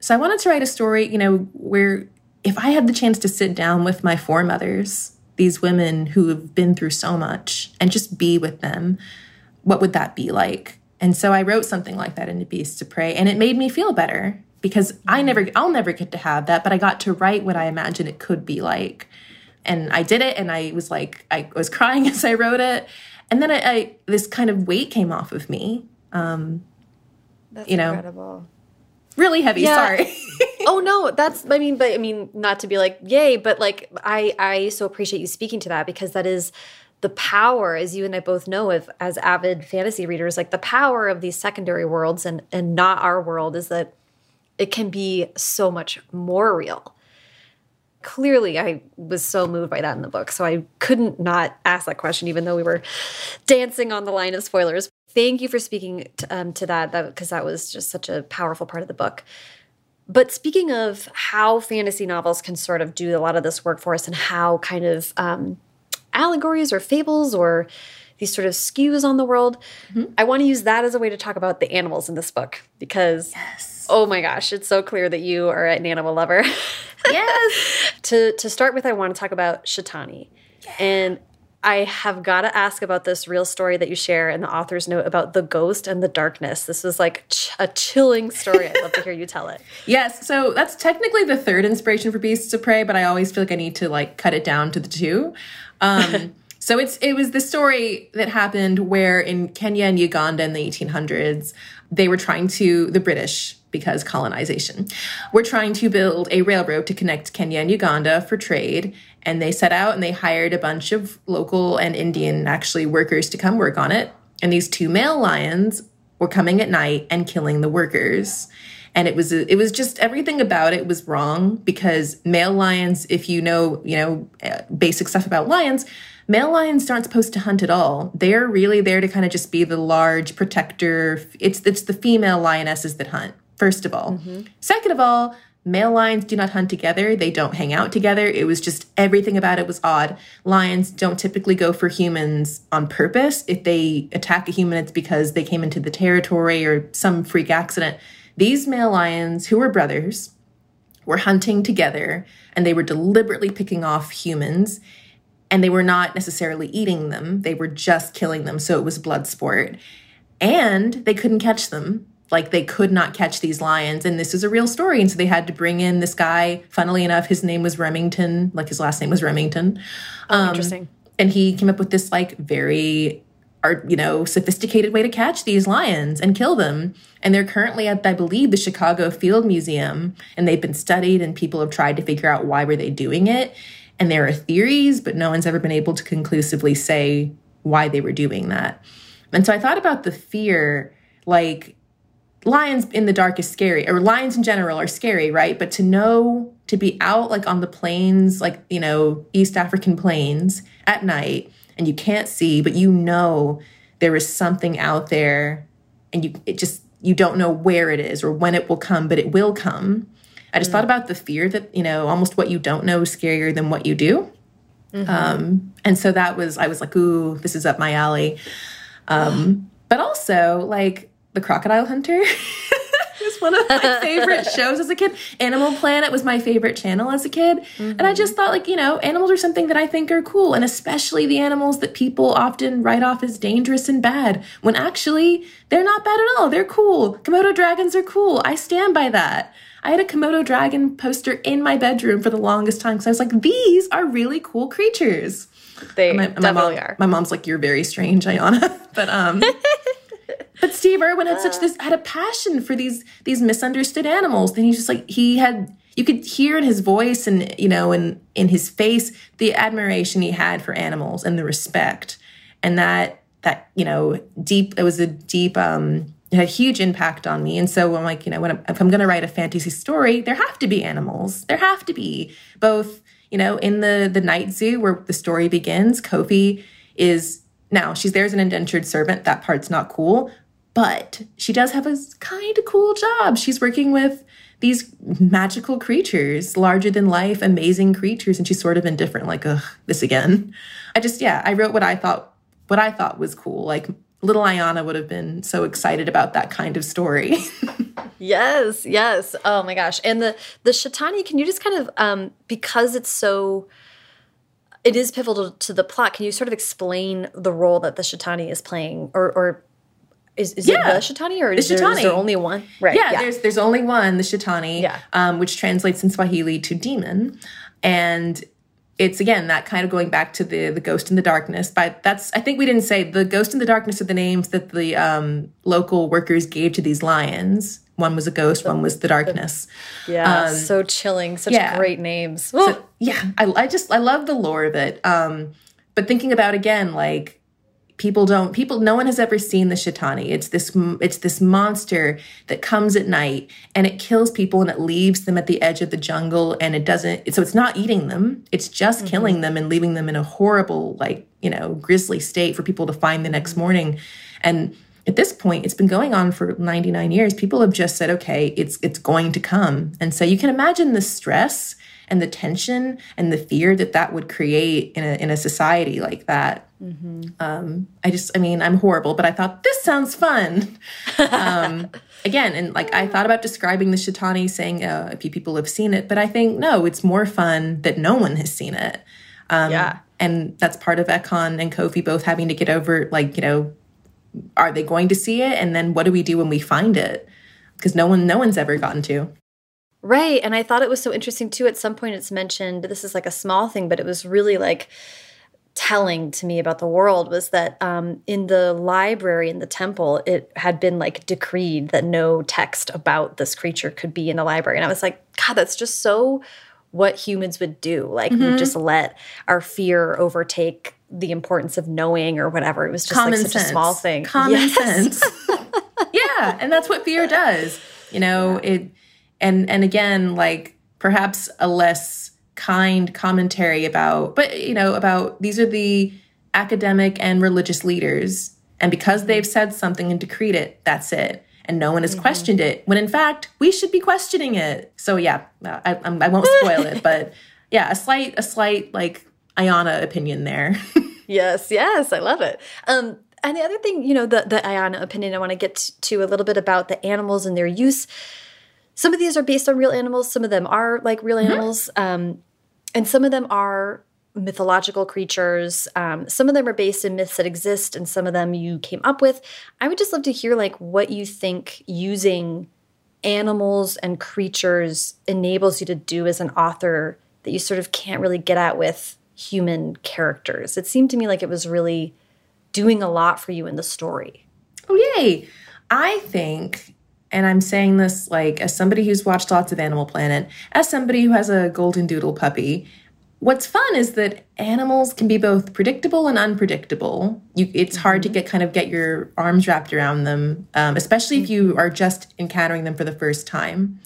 So I wanted to write a story, you know, where if I had the chance to sit down with my foremothers, these women who have been through so much, and just be with them, what would that be like? And so I wrote something like that in into Beasts of Prey and it made me feel better because I never, I'll never get to have that, but I got to write what I imagined it could be like. And I did it, and I was like, I was <laughs> crying as I wrote it. And then I, I this kind of weight came off of me. Um, That's you know, incredible. really heavy. Yeah. Sorry. <laughs> oh no, that's I mean, but I mean, not to be like yay, but like I I so appreciate you speaking to that because that is the power, as you and I both know, of as avid fantasy readers, like the power of these secondary worlds and and not our world is that it can be so much more real. Clearly, I was so moved by that in the book, so I couldn't not ask that question, even though we were dancing on the line of spoilers. Thank you for speaking to, um, to that, because that, that was just such a powerful part of the book. But speaking of how fantasy novels can sort of do a lot of this work for us and how kind of um, allegories or fables or these sort of skews on the world, mm -hmm. I want to use that as a way to talk about the animals in this book because, yes. Oh my gosh, it's so clear that you are an animal lover. <laughs> yes. to, to start with, I want to talk about Shetani. Yeah. And I have got to ask about this real story that you share in the author's note about the ghost and the darkness. This is like ch a chilling story. I'd love to hear you tell it. <laughs> Yes, so that's technically the third inspiration for Beasts of Prey, but I always feel like I need to like cut it down to the two. Um, <laughs> so it's it was the story that happened where in Kenya and Uganda in the 1800s, they were trying to the British because colonization. We're trying to build a railroad to connect Kenya and Uganda for trade. And they set out and they hired a bunch of local and Indian actually workers to come work on it. And these two male lions were coming at night and killing the workers. And it was it was just everything about it was wrong because male lions, if you know you know uh, basic stuff about lions, male lions aren't supposed to hunt at all. They're really there to kind of just be the large protector. It's it's the female lionesses that hunt first of all. Mm-hmm. Second of all, male lions do not hunt together. They don't hang out together. It was just everything about it was odd. Lions don't typically go for humans on purpose. If they attack a human, it's because they came into the territory or some freak accident. These male lions, who were brothers, were hunting together and they were deliberately picking off humans and they were not necessarily eating them. They were just killing them. So it was blood sport. And they couldn't catch them like they could not catch these lions and this is a real story and so they had to bring in this guy. Funnily enough his name was remington like his last name was remington. Oh, um, interesting. and he came up with this like very art you know sophisticated way to catch these lions and kill them. And they're currently at i believe the chicago field museum and they've been studied and people have tried to figure out why were they doing it. And there are theories but no one's ever been able to conclusively say why they were doing that. And so i thought about the fear like lions in the dark is scary or lions in general are scary right but to know to be out like on the plains like you know east african plains at night and you can't see but you know there is something out there and you it just you don't know where it is or when it will come but it will come i just mm. thought about the fear that you know almost what you don't know is scarier than what you do mm-hmm. um and so that was i was like ooh this is up my alley um <gasps> but also like the Crocodile Hunter. <laughs> was one of my <laughs> favorite shows as a kid. Animal Planet was my favorite channel as a kid. Mm-hmm. And I just thought, like, you know, animals are something that I think are cool, and especially the animals that people often write off as dangerous and bad, when actually they're not bad at all. They're cool. Komodo dragons are cool. I stand by that. I had a Komodo dragon poster in my bedroom for the longest time because I was like, these are really cool creatures. They my, definitely my mom, are. My mom's like, you're very strange, Ayana. <laughs> but um but Steve Irwin had such this had a passion for these these misunderstood animals. And he's just like he had you could hear in his voice and you know in in his face the admiration he had for animals and the respect. And that that, you know, deep it was a deep um it had a huge impact on me. And so I'm like, you know, when I'm, if I'm going to write a fantasy story, there have to be animals. There have to be both, you know, in the the night zoo where the story begins, Koffi is now she's there as an indentured servant. That part's not cool, but she does have a kind of cool job. She's working with these magical creatures, larger than life, amazing creatures, and she's sort of indifferent, like, ugh, this again. I just, yeah, I wrote what I thought what I thought was cool. Like little Ayana would have been so excited about that kind of story. <laughs> yes, yes. Oh my gosh. And the the Shetani, can you just kind of um because it's so it is pivotal to the plot, can you sort of explain the role that the Shetani is playing or or is, is yeah. it the Shitani or is, There, is there only one? Right. Yeah, yeah, there's there's only one, the Shetani, yeah. um, which translates in Swahili to demon. And it's again that kind of going back to the the ghost in the darkness but that's i think we didn't say the ghost in the darkness are the names that the um, local workers gave to these lions one was a ghost one was the darkness yeah um, so chilling such yeah. great names so, yeah I, I just i love the lore of it. Um, but thinking about again like people don't people no one has ever seen the Shetani it's this it's this monster that comes at night and it kills people and it leaves them at the edge of the jungle and it doesn't so it's not eating them. It's just mm-hmm. killing them and leaving them in a horrible like you know grisly state for people to find the next morning. And at this point it's been going on for 99 years. People have just said okay it's it's going to come. And so you can imagine the stress and the tension and the fear that that would create in a, in a society like that. Mm-hmm. Um, I just, I mean, I'm horrible, but I thought this sounds fun. <laughs> um, again, and like I thought about describing the Shetani, saying uh, a few people have seen it, but I think no, it's more fun that no one has seen it. Um, yeah. And that's part of Ekon and Koffi both having to get over, like, you know, are they going to see it? And then what do we do when we find it? Because no one, no one's ever gotten to. Right. And I thought it was so interesting too. At some point, it's mentioned this is like a small thing, but it was really like telling to me about the world was that um, in the library in the temple, it had been like decreed that no text about this creature could be in the library. And I was like, God, that's just so what humans would do. Like, mm -hmm. we mm-hmm. just let our fear overtake the importance of knowing or whatever. It was just Common like such sense. a small thing. Common yes. sense. <laughs> yeah. And that's what fear does. You know, yeah. it and and again like perhaps a less kind commentary about but you know about these are the academic and religious leaders. And because they've said something and decreed it that's it. And no one has mm-hmm. questioned it when in fact we should be questioning it. So yeah i, I won't spoil it but <laughs> yeah a slight a slight like ayana opinion there. <laughs> Yes yes i love it. Um and the other thing you know the the ayana opinion i want to get to a little bit about the animals and their use some of these are based on real animals. Some of them are like real mm-hmm. animals. Mm -hmm. um, and some of them are mythological creatures. Um, some of them are based in myths that exist, and some of them you came up with. I would just love to hear like what you think using animals and creatures enables you to do as an author that you sort of can't really get at with human characters. It seemed to me like it was really doing a lot for you in the story. Oh, yay. I think and I'm saying this like as somebody who's watched lots of Animal Planet, as somebody who has a golden doodle puppy. What's fun is that animals can be both predictable and unpredictable. You, it's hard to mm-hmm. get kind of get your arms wrapped around them, um, especially if you are just encountering them for the first time.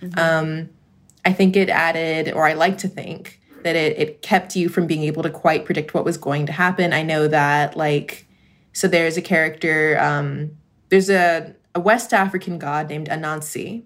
Mm-hmm. Um, I think it added, or I like to think that it, it kept you from being able to quite predict what was going to happen. I know that, like, so there's a character, um, there's a a West African god named Anansi,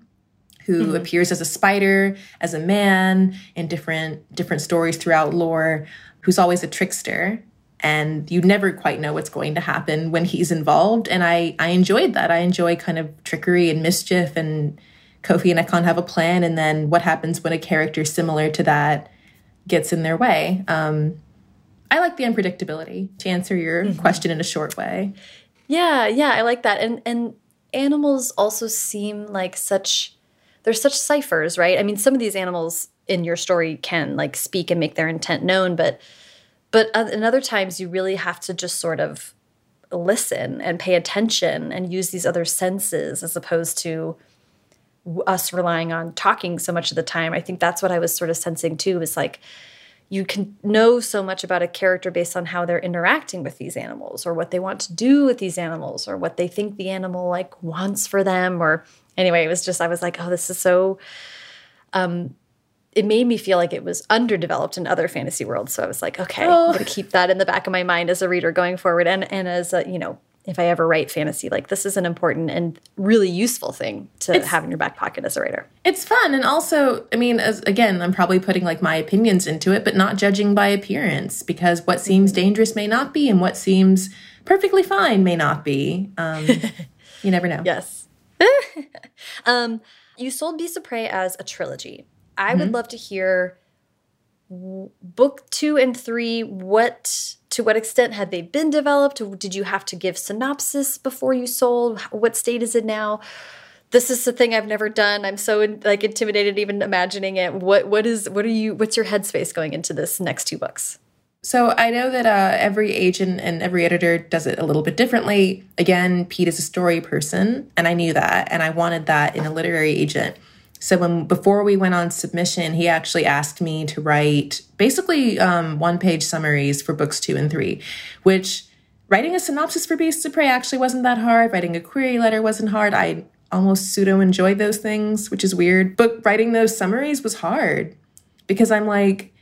who mm-hmm. appears as a spider, as a man in different different stories throughout lore, who's always a trickster. And you never quite know what's going to happen when he's involved. And I, I enjoyed that. I enjoy kind of trickery and mischief and Koffi and Ekon have a plan, and then what happens when a character similar to that gets in their way. Um, I like the unpredictability. To answer your mm-hmm. question in a short way. Yeah, yeah, I like that. And and animals also seem like such they're such ciphers, right? I mean, some of these animals in your story can like speak and make their intent known, but but in other times you really have to just sort of listen and pay attention and use these other senses as opposed to us relying on talking so much of the time. I think that's what I was sort of sensing too is like you can know so much about a character based on how they're interacting with these animals or what they want to do with these animals or what they think the animal like wants for them or anyway it was just i was like oh this is so um it made me feel like it was underdeveloped in other fantasy worlds so i was like okay oh. i'm going to keep that in the back of my mind as a reader going forward and and as a you know if I ever write fantasy. Like this is an important and really useful thing to it's, have in your back pocket as a writer. It's fun and also, I mean, as again, I'm probably putting like my opinions into it, but not judging by appearance because what seems dangerous may not be and what seems perfectly fine may not be. Um, <laughs> you never know. Yes. <laughs> um, you sold Beasts of Prey as a trilogy. I would mm -hmm. love to hear book two and three. What to what extent had they been developed? Did you have to give synopsis before you sold? What state is it now? This is the thing I've never done. I'm so like intimidated even imagining it. What what is what are you? What's your headspace going into this next two books? So I know that uh, every agent and every editor does it a little bit differently. Again, Pete is a story person, and I knew that, and I wanted that in a literary agent. So when before we went on submission, he actually asked me to write basically um, one-page summaries for books two and three, which writing a synopsis for Beasts of Prey actually wasn't that hard. Writing a query letter wasn't hard. I almost pseudo enjoyed those things, which is weird. But writing those summaries was hard because I'm like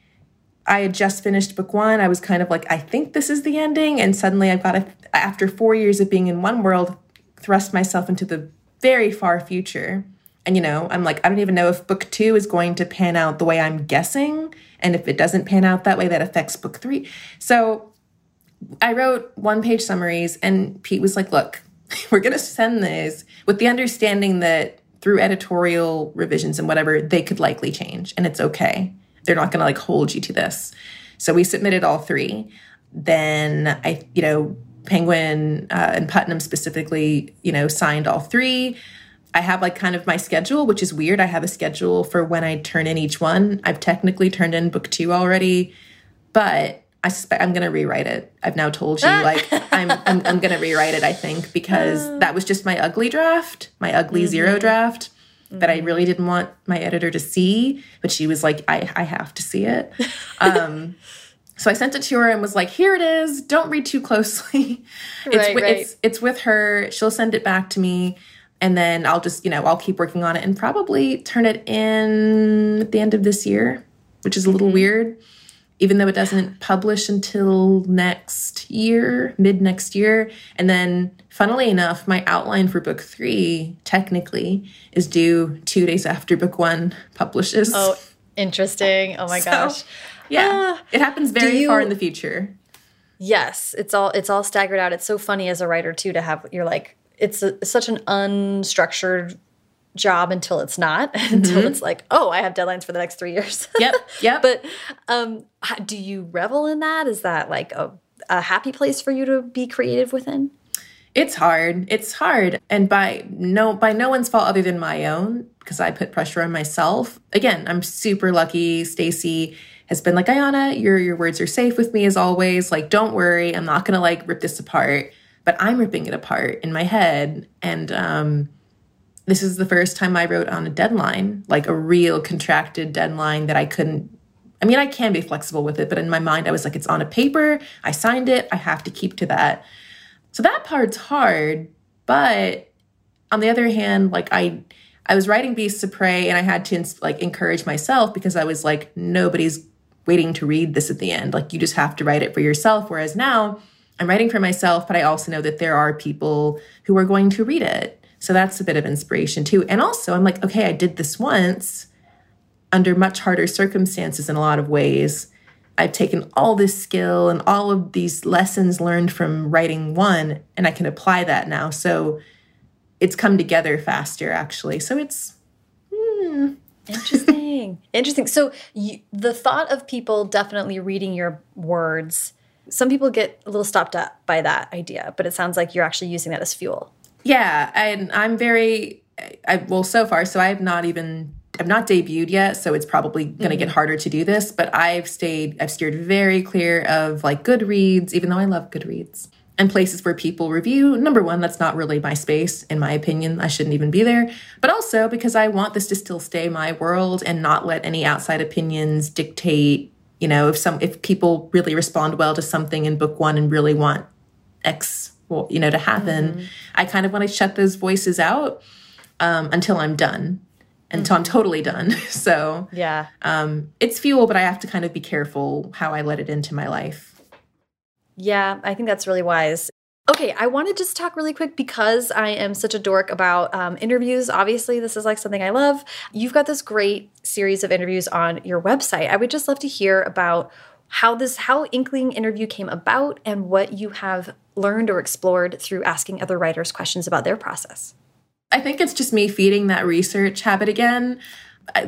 I had just finished book one. I was kind of like, I think this is the ending. And suddenly I've got to, after four years of being in one world, thrust myself into the very far future. And, you know, I'm like, I don't even know if book two is going to pan out the way I'm guessing. And if it doesn't pan out that way, that affects book three. So I wrote one page summaries, and Pete was like, look, <laughs> we're going to send these with the understanding that through editorial revisions and whatever, they could likely change, and it's okay they're not going to like hold you to this. So we submitted all three. Then I, you know, Penguin uh, and Putnam specifically, you know, signed all three. I have like kind of my schedule, which is weird. I have a schedule for when I turn in each one. I've technically turned in book two already, but I suspect I'm going to rewrite it. I've now told you, like, <laughs> I'm, I'm, I'm going to rewrite it, I think, because that was just my ugly draft, my ugly mm -hmm. zero draft mm-hmm. that I really didn't want my editor to see, but she was like, I, I have to see it. Um, <laughs> so I sent it to her and was like, here it is. Don't read too closely. <laughs> it's, right, right. it's, it's with her. She'll send it back to me. And then I'll just, you know, I'll keep working on it and probably turn it in at the end of this year, which is a little mm-hmm. weird even though it doesn't publish until next year, mid next year. And then, funnily enough, my outline for book three technically is due two days after book one publishes. Oh, interesting. Oh my <laughs> so, gosh. Yeah. Uh, it happens very far in the future. Yes. It's all it's all staggered out. It's so funny as a writer too to have you're like it's a, such an unstructured job until it's not <laughs> until mm -hmm. it's like oh i have deadlines for the next three years. <laughs> Yep yep. But um do you revel in that? Is that like a, a happy place for you to be creative within? It's hard it's hard. And by no by no one's fault other than my own because i put pressure on myself. Again i'm super lucky. Stacey has been like ayana your your words are safe with me as always. Like don't worry. I'm not gonna like rip this apart but i'm ripping it apart in my head and um this is the first time I wrote on a deadline, like a real contracted deadline that I couldn't. I mean, I can be flexible with it, but in my mind, I was like, it's on a paper. I signed it. I have to keep to that. So that part's hard. But on the other hand, like I, I was writing Beasts of Prey, and I had to like encourage myself because I was like, nobody's waiting to read this at the end. Like you just have to write it for yourself. Whereas now, I'm writing for myself, but I also know that there are people who are going to read it. So that's a bit of inspiration too. And also, I'm like, okay, I did this once under much harder circumstances in a lot of ways. I've taken all this skill and all of these lessons learned from writing one, and I can apply that now. So it's come together faster, actually. So it's. Hmm. Interesting. <laughs> Interesting. So you, the thought of people definitely reading your words, some people get a little stopped up by that idea, but it sounds like you're actually using that as fuel. Yeah, and I'm very I, well so far. So I have not even I've not debuted yet, so it's probably going to mm -hmm. get harder to do this. But I've stayed I've steered very clear of like Goodreads, even though I love Goodreads and places where people review. Number one, that's not really my space, in my opinion. I shouldn't even be there. But also because I want this to still stay my world and not let any outside opinions dictate. You know, if some if people really respond well to something in book one and really want X well, you know, to happen. Mm-hmm. I kind of want to shut those voices out um, until I'm done, until mm-hmm. I'm totally done. <laughs> so yeah, um, it's fuel, but I have to kind of be careful how I let it into my life. Yeah, I think that's really wise. Okay, I want to just talk really quick because I am such a dork about um, interviews. Obviously, this is like something I love. You've got this great series of interviews on your website. I would just love to hear about how this how Inkling interview came about and what you have learned or explored through asking other writers questions about their process. I think it's just me feeding that research habit again.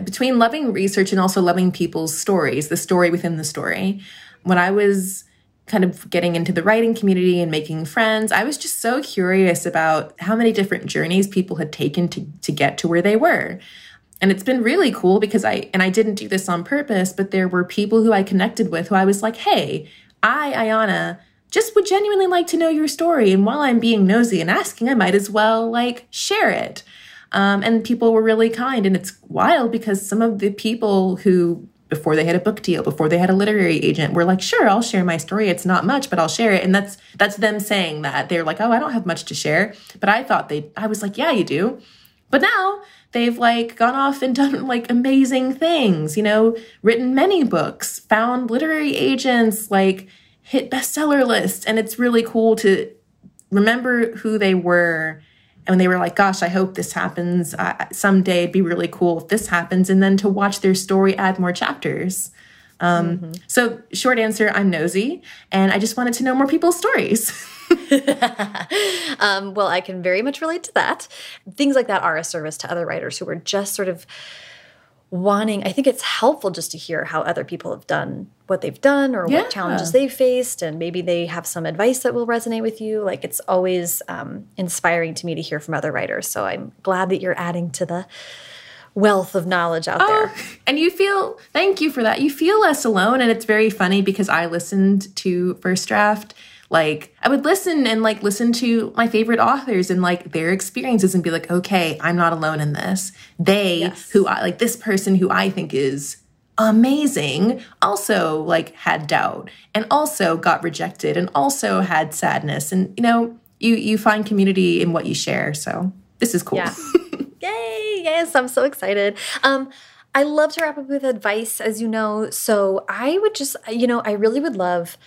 Between loving research and also loving people's stories, the story within the story. When I was kind of getting into the writing community and making friends, I was just so curious about how many different journeys people had taken to, to get to where they were. And it's been really cool because I, and I didn't do this on purpose, but there were people who I connected with who I was like, hey, I, Ayana, just would genuinely like to know your story. And while I'm being nosy and asking, I might as well like share it. Um, and people were really kind. And it's wild because some of the people who, before they had a book deal, before they had a literary agent, were like, sure, I'll share my story. It's not much, but I'll share it. And that's, that's them saying that. They're like, oh, I don't have much to share. But I thought they, I was like, yeah, you do. But now they've like gone off and <laughs> done like amazing things, you know, written many books, found literary agents, like hit bestseller lists. And it's really cool to remember who they were. And they were like, gosh, I hope this happens uh, someday, it'd be really cool if this happens. And then to watch their story add more chapters. Um, mm-hmm. So, short answer, I'm nosy and I just wanted to know more people's stories. <laughs> <laughs> um, well, I can very much relate to that. Things like that are a service to other writers who are just sort of wanting i think it's helpful just to hear how other people have done what they've done or yeah. what challenges they've faced and maybe they have some advice that will resonate with you like it's always um, inspiring to me to hear from other writers so i'm glad that you're adding to the wealth of knowledge out oh, there. And you feel, thank you for that. You feel less alone. And it's very funny because I listened to First Draft like I would listen and like listen to my favorite authors and like their experiences and be like, okay, I'm not alone in this. They yes. who I like this person who I think is amazing also like had doubt and also got rejected and also had sadness and you know you you find community in what you share so this is cool yeah. <laughs> yay yes i'm so excited um i love to wrap up with advice as you know so i would just you know i really would love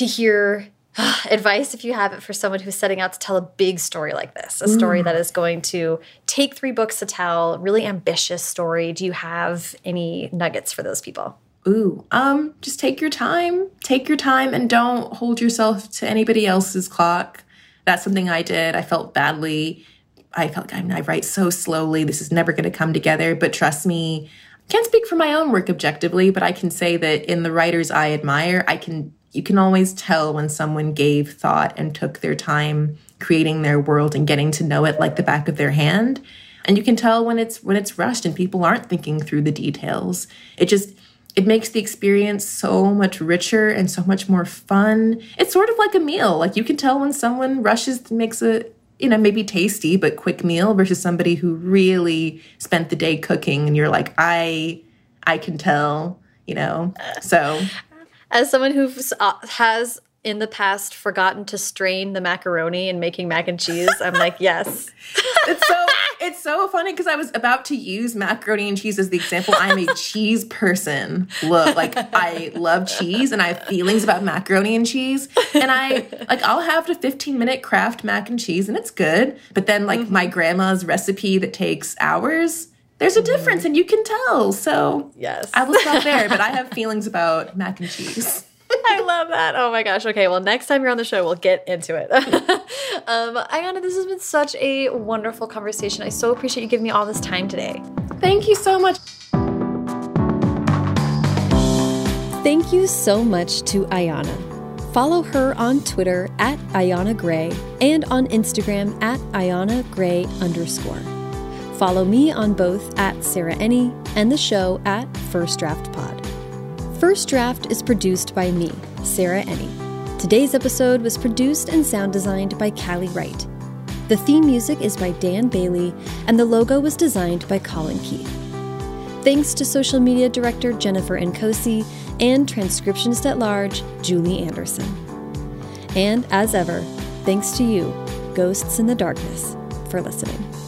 to hear <sighs> advice if you have it for someone who's setting out to tell a big story like this a story that is going to take three books to tell really ambitious story. Do you have any nuggets for those people? Ooh um just take your time take your time and don't hold yourself to anybody else's clock. That's something i did. I felt badly. I felt like i write so slowly. This is never going to come together but trust me can't speak for my own work objectively but i can say that in the writers i admire i can you can always tell when someone gave thought and took their time creating their world and getting to know it like the back of their hand. And you can tell when it's when it's rushed and people aren't thinking through the details. It just it makes the experience so much richer and so much more fun. It's sort of like a meal. Like you can tell when someone rushes makes a you know maybe tasty but quick meal versus somebody who really spent the day cooking and you're like i i can tell you know? So as someone who uh, has in the past forgotten to strain the macaroni and making mac and cheese, I'm like, yes. <laughs> it's so it's so funny because I was about to use macaroni and cheese as the example. I'm a cheese person. Look, like I love cheese and I have feelings about macaroni and cheese. And I like I'll have the 15 minute Kraft mac and cheese and it's good. But then like mm-hmm. my grandma's recipe that takes hours, there's a difference and you can tell. So yes, I will stop there. But I <laughs> have feelings about mac and cheese. I love that. Oh my gosh. Okay, well, next time you're on the show, we'll get into it. <laughs> um, Ayana, this has been such a wonderful conversation. I so appreciate you giving me all this time today. Thank you so much. Thank you so much to Ayana. Follow her on Twitter at Ayana Gray and on Instagram at Ayana Gray underscore. Follow me on both at Sarah Enni and the show at First Draft Pod. First Draft is produced by me, Sarah Enni. Today's episode was produced and sound designed by Callie Wright. The theme music is by Dan Bailey, and the logo was designed by Colin Keith. Thanks to social media director Jennifer Nkosi and transcriptionist at large Julie Anderson. And as ever, thanks to you, Ghosts in the Darkness, for listening.